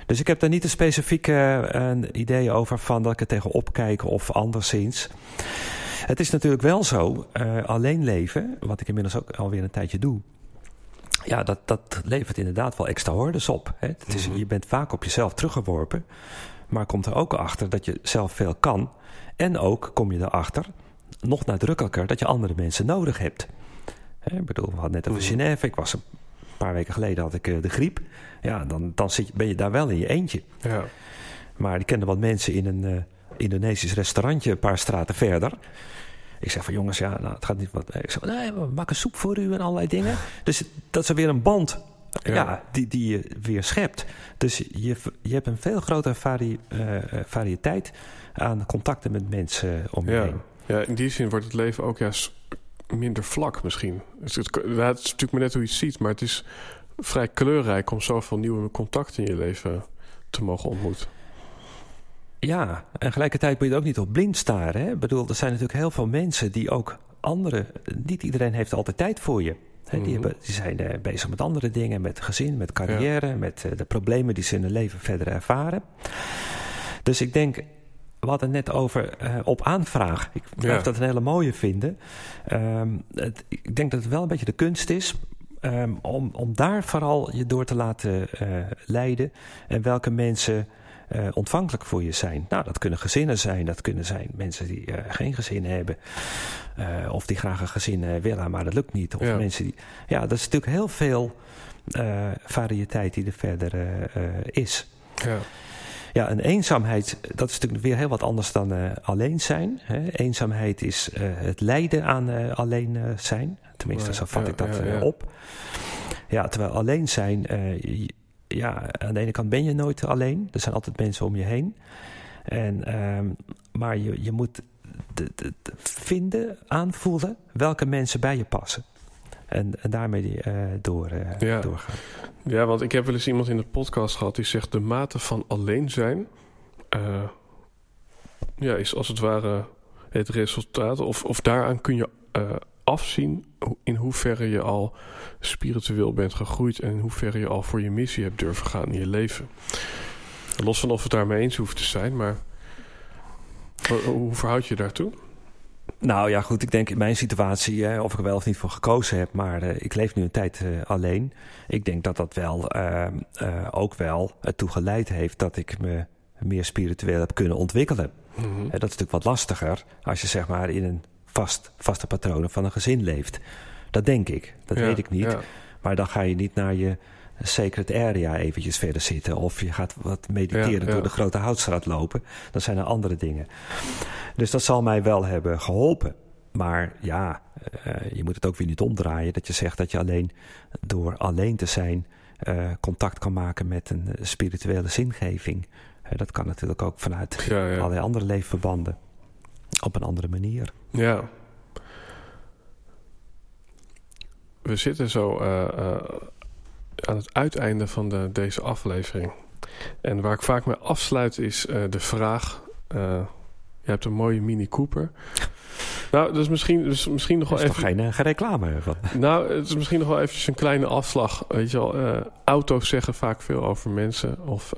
Dus ik heb daar niet een specifieke een idee over van dat ik er tegenop kijk of anderszins. Het is natuurlijk wel zo, alleen leven, wat ik inmiddels ook alweer een tijdje doe ja, dat, dat levert inderdaad wel extra hordes op. Hè? Het is, mhm. Je bent vaak op jezelf teruggeworpen, maar komt er ook achter dat je zelf veel kan. En ook kom je erachter, nog nadrukkelijker, dat je andere mensen nodig hebt. Hè? Ik bedoel, we hadden net over. Genève. Ik was een paar weken geleden had ik uh, de griep. Ja, dan, dan zit, ben je daar wel in je eentje. Ja. Maar ik kende wat mensen in een uh, Indonesisch restaurantje een paar straten verder. Ik zeg van jongens, ja, nou, het gaat niet wat. Ik zeg, nee, we maken soep voor u en allerlei dingen. *laughs* Dus dat is weer een band ja. die, die je weer schept. Dus je, je hebt een veel grotere vari, uh, variëteit aan contacten met mensen om je ja. heen. Ja, in die zin wordt het leven ook juist minder vlak misschien. het, het, het, is natuurlijk maar net hoe je het ziet, maar het is vrij kleurrijk om zoveel nieuwe contacten in je leven te mogen ontmoeten. Ja, en tegelijkertijd moet je het ook niet op blind staren. Hè? Ik bedoel, er zijn natuurlijk heel veel mensen die ook anderen... Niet iedereen heeft altijd tijd voor je. Hè? Die, mhm. hebben, die, zijn uh, bezig met andere dingen, met gezin, met carrière... Ja. met uh, de problemen die ze in hun leven verder ervaren. Dus ik denk, we hadden het net over uh, op aanvraag. Ik blijf ja. dat een hele mooie vinden. Um, het, ik denk dat het wel een beetje de kunst is... Um, om, om daar vooral je door te laten leiden... en welke mensen uh, ontvankelijk voor je zijn. Nou, dat kunnen gezinnen zijn, dat kunnen zijn mensen die uh, geen gezin hebben. Uh, of die graag een gezin willen, maar dat lukt niet. Of ja. mensen die. Ja, dat is natuurlijk heel veel variëteit die er verder is. Ja. Ja, een eenzaamheid, dat is natuurlijk weer heel wat anders dan uh, alleen zijn. Hè. Eenzaamheid is uh, het lijden aan uh, alleen zijn. Tenminste, zo vat ja, ik dat ja, ja. op. Ja, terwijl alleen zijn, ja, aan de ene kant ben je nooit alleen. Er zijn altijd mensen om je heen. En, um, maar je, je moet de, de, de vinden, aanvoelen welke mensen bij je passen. En, en daarmee uh, door, uh, ja. doorgaan. Ja, want ik heb wel eens iemand in de podcast gehad die zegt... de mate van alleen zijn... Uh, ja, is als het ware het resultaat. Of, of daaraan kun je afzien in hoeverre je al spiritueel bent gegroeid en in hoeverre je al voor je missie hebt durven gaan in je leven. Los van of het daarmee eens hoeft te zijn, maar hoe verhoud je daartoe? Nou ja, goed, ik denk in mijn situatie, hè, of ik er wel of niet voor gekozen heb, maar uh, ik leef nu een tijd uh, alleen. Ik denk dat dat wel uh, ook wel ertoe geleid heeft dat ik me meer spiritueel heb kunnen ontwikkelen. Mm -hmm. dat is natuurlijk wat lastiger als je zeg maar in een vast, vaste patronen van een gezin leeft. Dat denk ik. Dat ja, weet ik niet. Ja. Maar dan ga je niet naar je sacred area eventjes verder zitten. Of je gaat wat mediteren ja, door de grote houtstraat lopen. Dan zijn er andere dingen. Dus dat zal mij wel hebben geholpen. Maar ja, uh, je moet het ook weer niet omdraaien. Dat je zegt dat je alleen door alleen te zijn uh, contact kan maken met een spirituele zingeving. Uh, dat kan natuurlijk ook vanuit allerlei andere leefverbanden op een andere manier. Ja. We zitten zo uh, uh, aan het uiteinde van de, deze aflevering. En waar ik vaak mee afsluit is uh, de vraag... je hebt een mooie Mini Cooper. Nou, dat is misschien, dus misschien nog wel even... geen, geen reclame van. Nou, het is misschien nog wel eventjes een kleine afslag. Weet je wel, auto's zeggen vaak veel over mensen. Of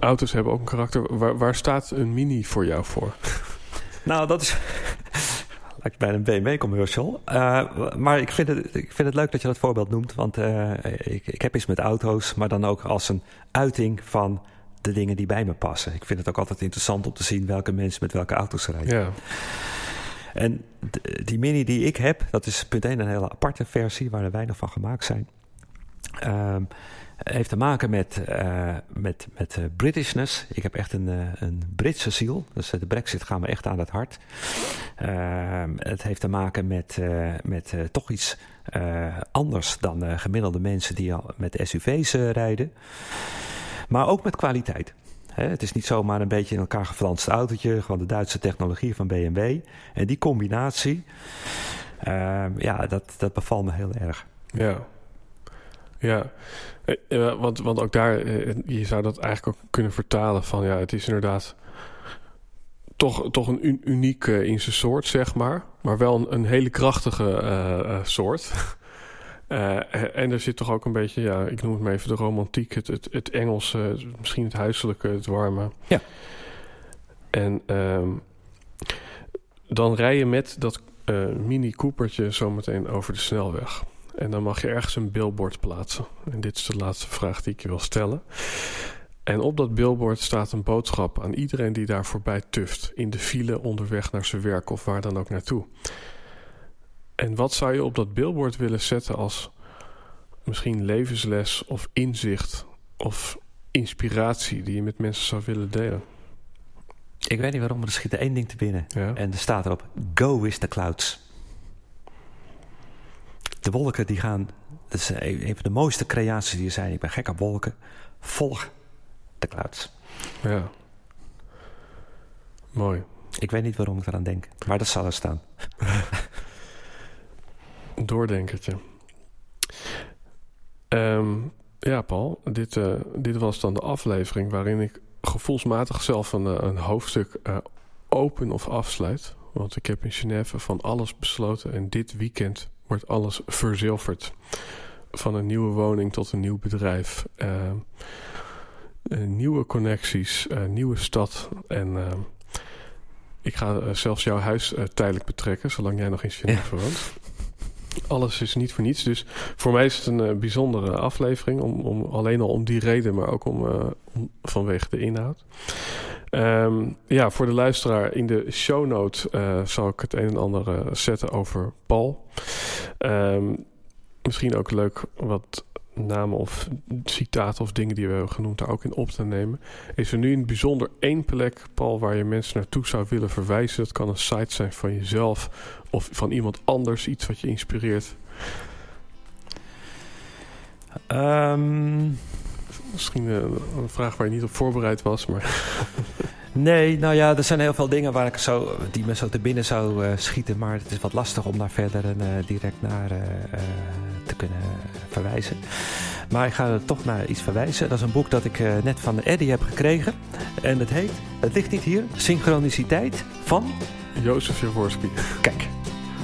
auto's hebben ook een karakter. Waar, waar staat een Mini voor jou voor? *laughs* Nou, dat is. *laughs* Lijkt bij een BMW-commercial. Uh, maar ik vind, het, ik vind het leuk dat je dat voorbeeld noemt. Want uh, ik, ik heb iets met auto's, maar dan ook als een uiting van de dingen die bij me passen. Ik vind het ook altijd interessant om te zien welke mensen met welke auto's rijden. Ja. En die mini die ik heb, dat is punt 1 een hele aparte versie waar er weinig van gemaakt zijn. Um, heeft te maken met, uh, met, met uh, Britishness. Ik heb echt een, uh, een Britse ziel. Dus de brexit gaat me echt aan het hart. Het heeft te maken met, met toch iets anders dan gemiddelde mensen die al met SUV's rijden. Maar ook met kwaliteit. het is niet zomaar een beetje in elkaar geflanst autootje. Gewoon de Duitse technologie van BMW. En die combinatie, ja, dat, dat bevalt me heel erg. Ja, ja, uh, want, want ook daar, uh, je zou dat eigenlijk ook kunnen vertalen van ja, het is inderdaad toch, toch een uniek in zijn soort, zeg maar. Maar wel een, een hele krachtige soort. *laughs* en er zit toch ook een beetje, ja, ik noem het maar even de romantiek, het, het, het Engelse, misschien het huiselijke, het warme. Ja. En ehm, dan rij je met dat mini Coopertje zometeen over de snelweg. En dan mag je ergens een billboard plaatsen. En dit is de laatste vraag die ik je wil stellen. En op dat billboard staat een boodschap aan iedereen die daar voorbij tuft. In de file onderweg naar zijn werk of waar dan ook naartoe. En wat zou je op dat billboard willen zetten als misschien levensles of inzicht of inspiratie die je met mensen zou willen delen? Ik weet niet waarom, maar er schiet er één ding te binnen. Ja? En er staat erop: Go with the clouds. De wolken die gaan, dat is een van de mooiste creaties die er zijn. Ik ben gek op wolken. Volg de clouds. Ja. Mooi. Ik weet niet waarom ik eraan denk, maar dat zal er staan. *laughs* Doordenkertje. Um, ja, Paul, dit, uh, dit was dan de aflevering waarin ik gevoelsmatig zelf een, eh, een hoofdstuk uh, open of afsluit. Want ik heb in Genève van alles besloten en dit weekend wordt alles verzilverd. Van een nieuwe woning tot een nieuw bedrijf. Uh, nieuwe connecties, uh, nieuwe stad. En ik ga zelfs jouw huis tijdelijk betrekken, zolang jij nog in Genève ja. woont. Alles is niet voor niets. Dus voor mij is het een bijzondere aflevering. Om, om, alleen al om die reden, maar ook om, om vanwege de inhoud. Um, ja, voor de luisteraar in de show note uh, zal ik het een en ander uh, zetten over Paul. Um, misschien ook leuk wat namen of citaten of dingen die we hebben genoemd daar ook in op te nemen. Is er nu in bijzonder één plek, Paul, waar je mensen naartoe zou willen verwijzen? Het kan een site zijn van jezelf of van iemand anders, iets wat je inspireert. Um, Misschien een, eh, een, vraag waar je niet op voorbereid was, maar... *laughs* nee, nou ja, er zijn heel veel dingen waar ik zo, die me zo te binnen zou uh, schieten. Maar het is wat lastig om daar verder uh, direct naar te kunnen verwijzen. Maar ik ga er toch naar iets verwijzen. Dat is een boek dat ik net van Eddie heb gekregen. En het heet, het ligt niet hier, Synchroniciteit van... Jozef Jaworski. Kijk,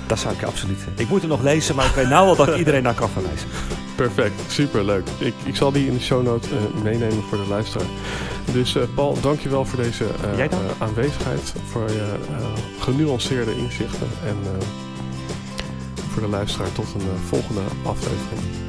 dat zou ik absoluut... Ik moet het nog lezen, maar ik weet nou al dat ik *laughs* iedereen naar kan verwijzen. Perfect, super leuk. Ik, ik zal die in de show notes uh, meenemen voor de luisteraar. Dus uh, Paul, dankjewel voor deze uh, aanwezigheid, voor je genuanceerde inzichten en voor de luisteraar tot een volgende aflevering.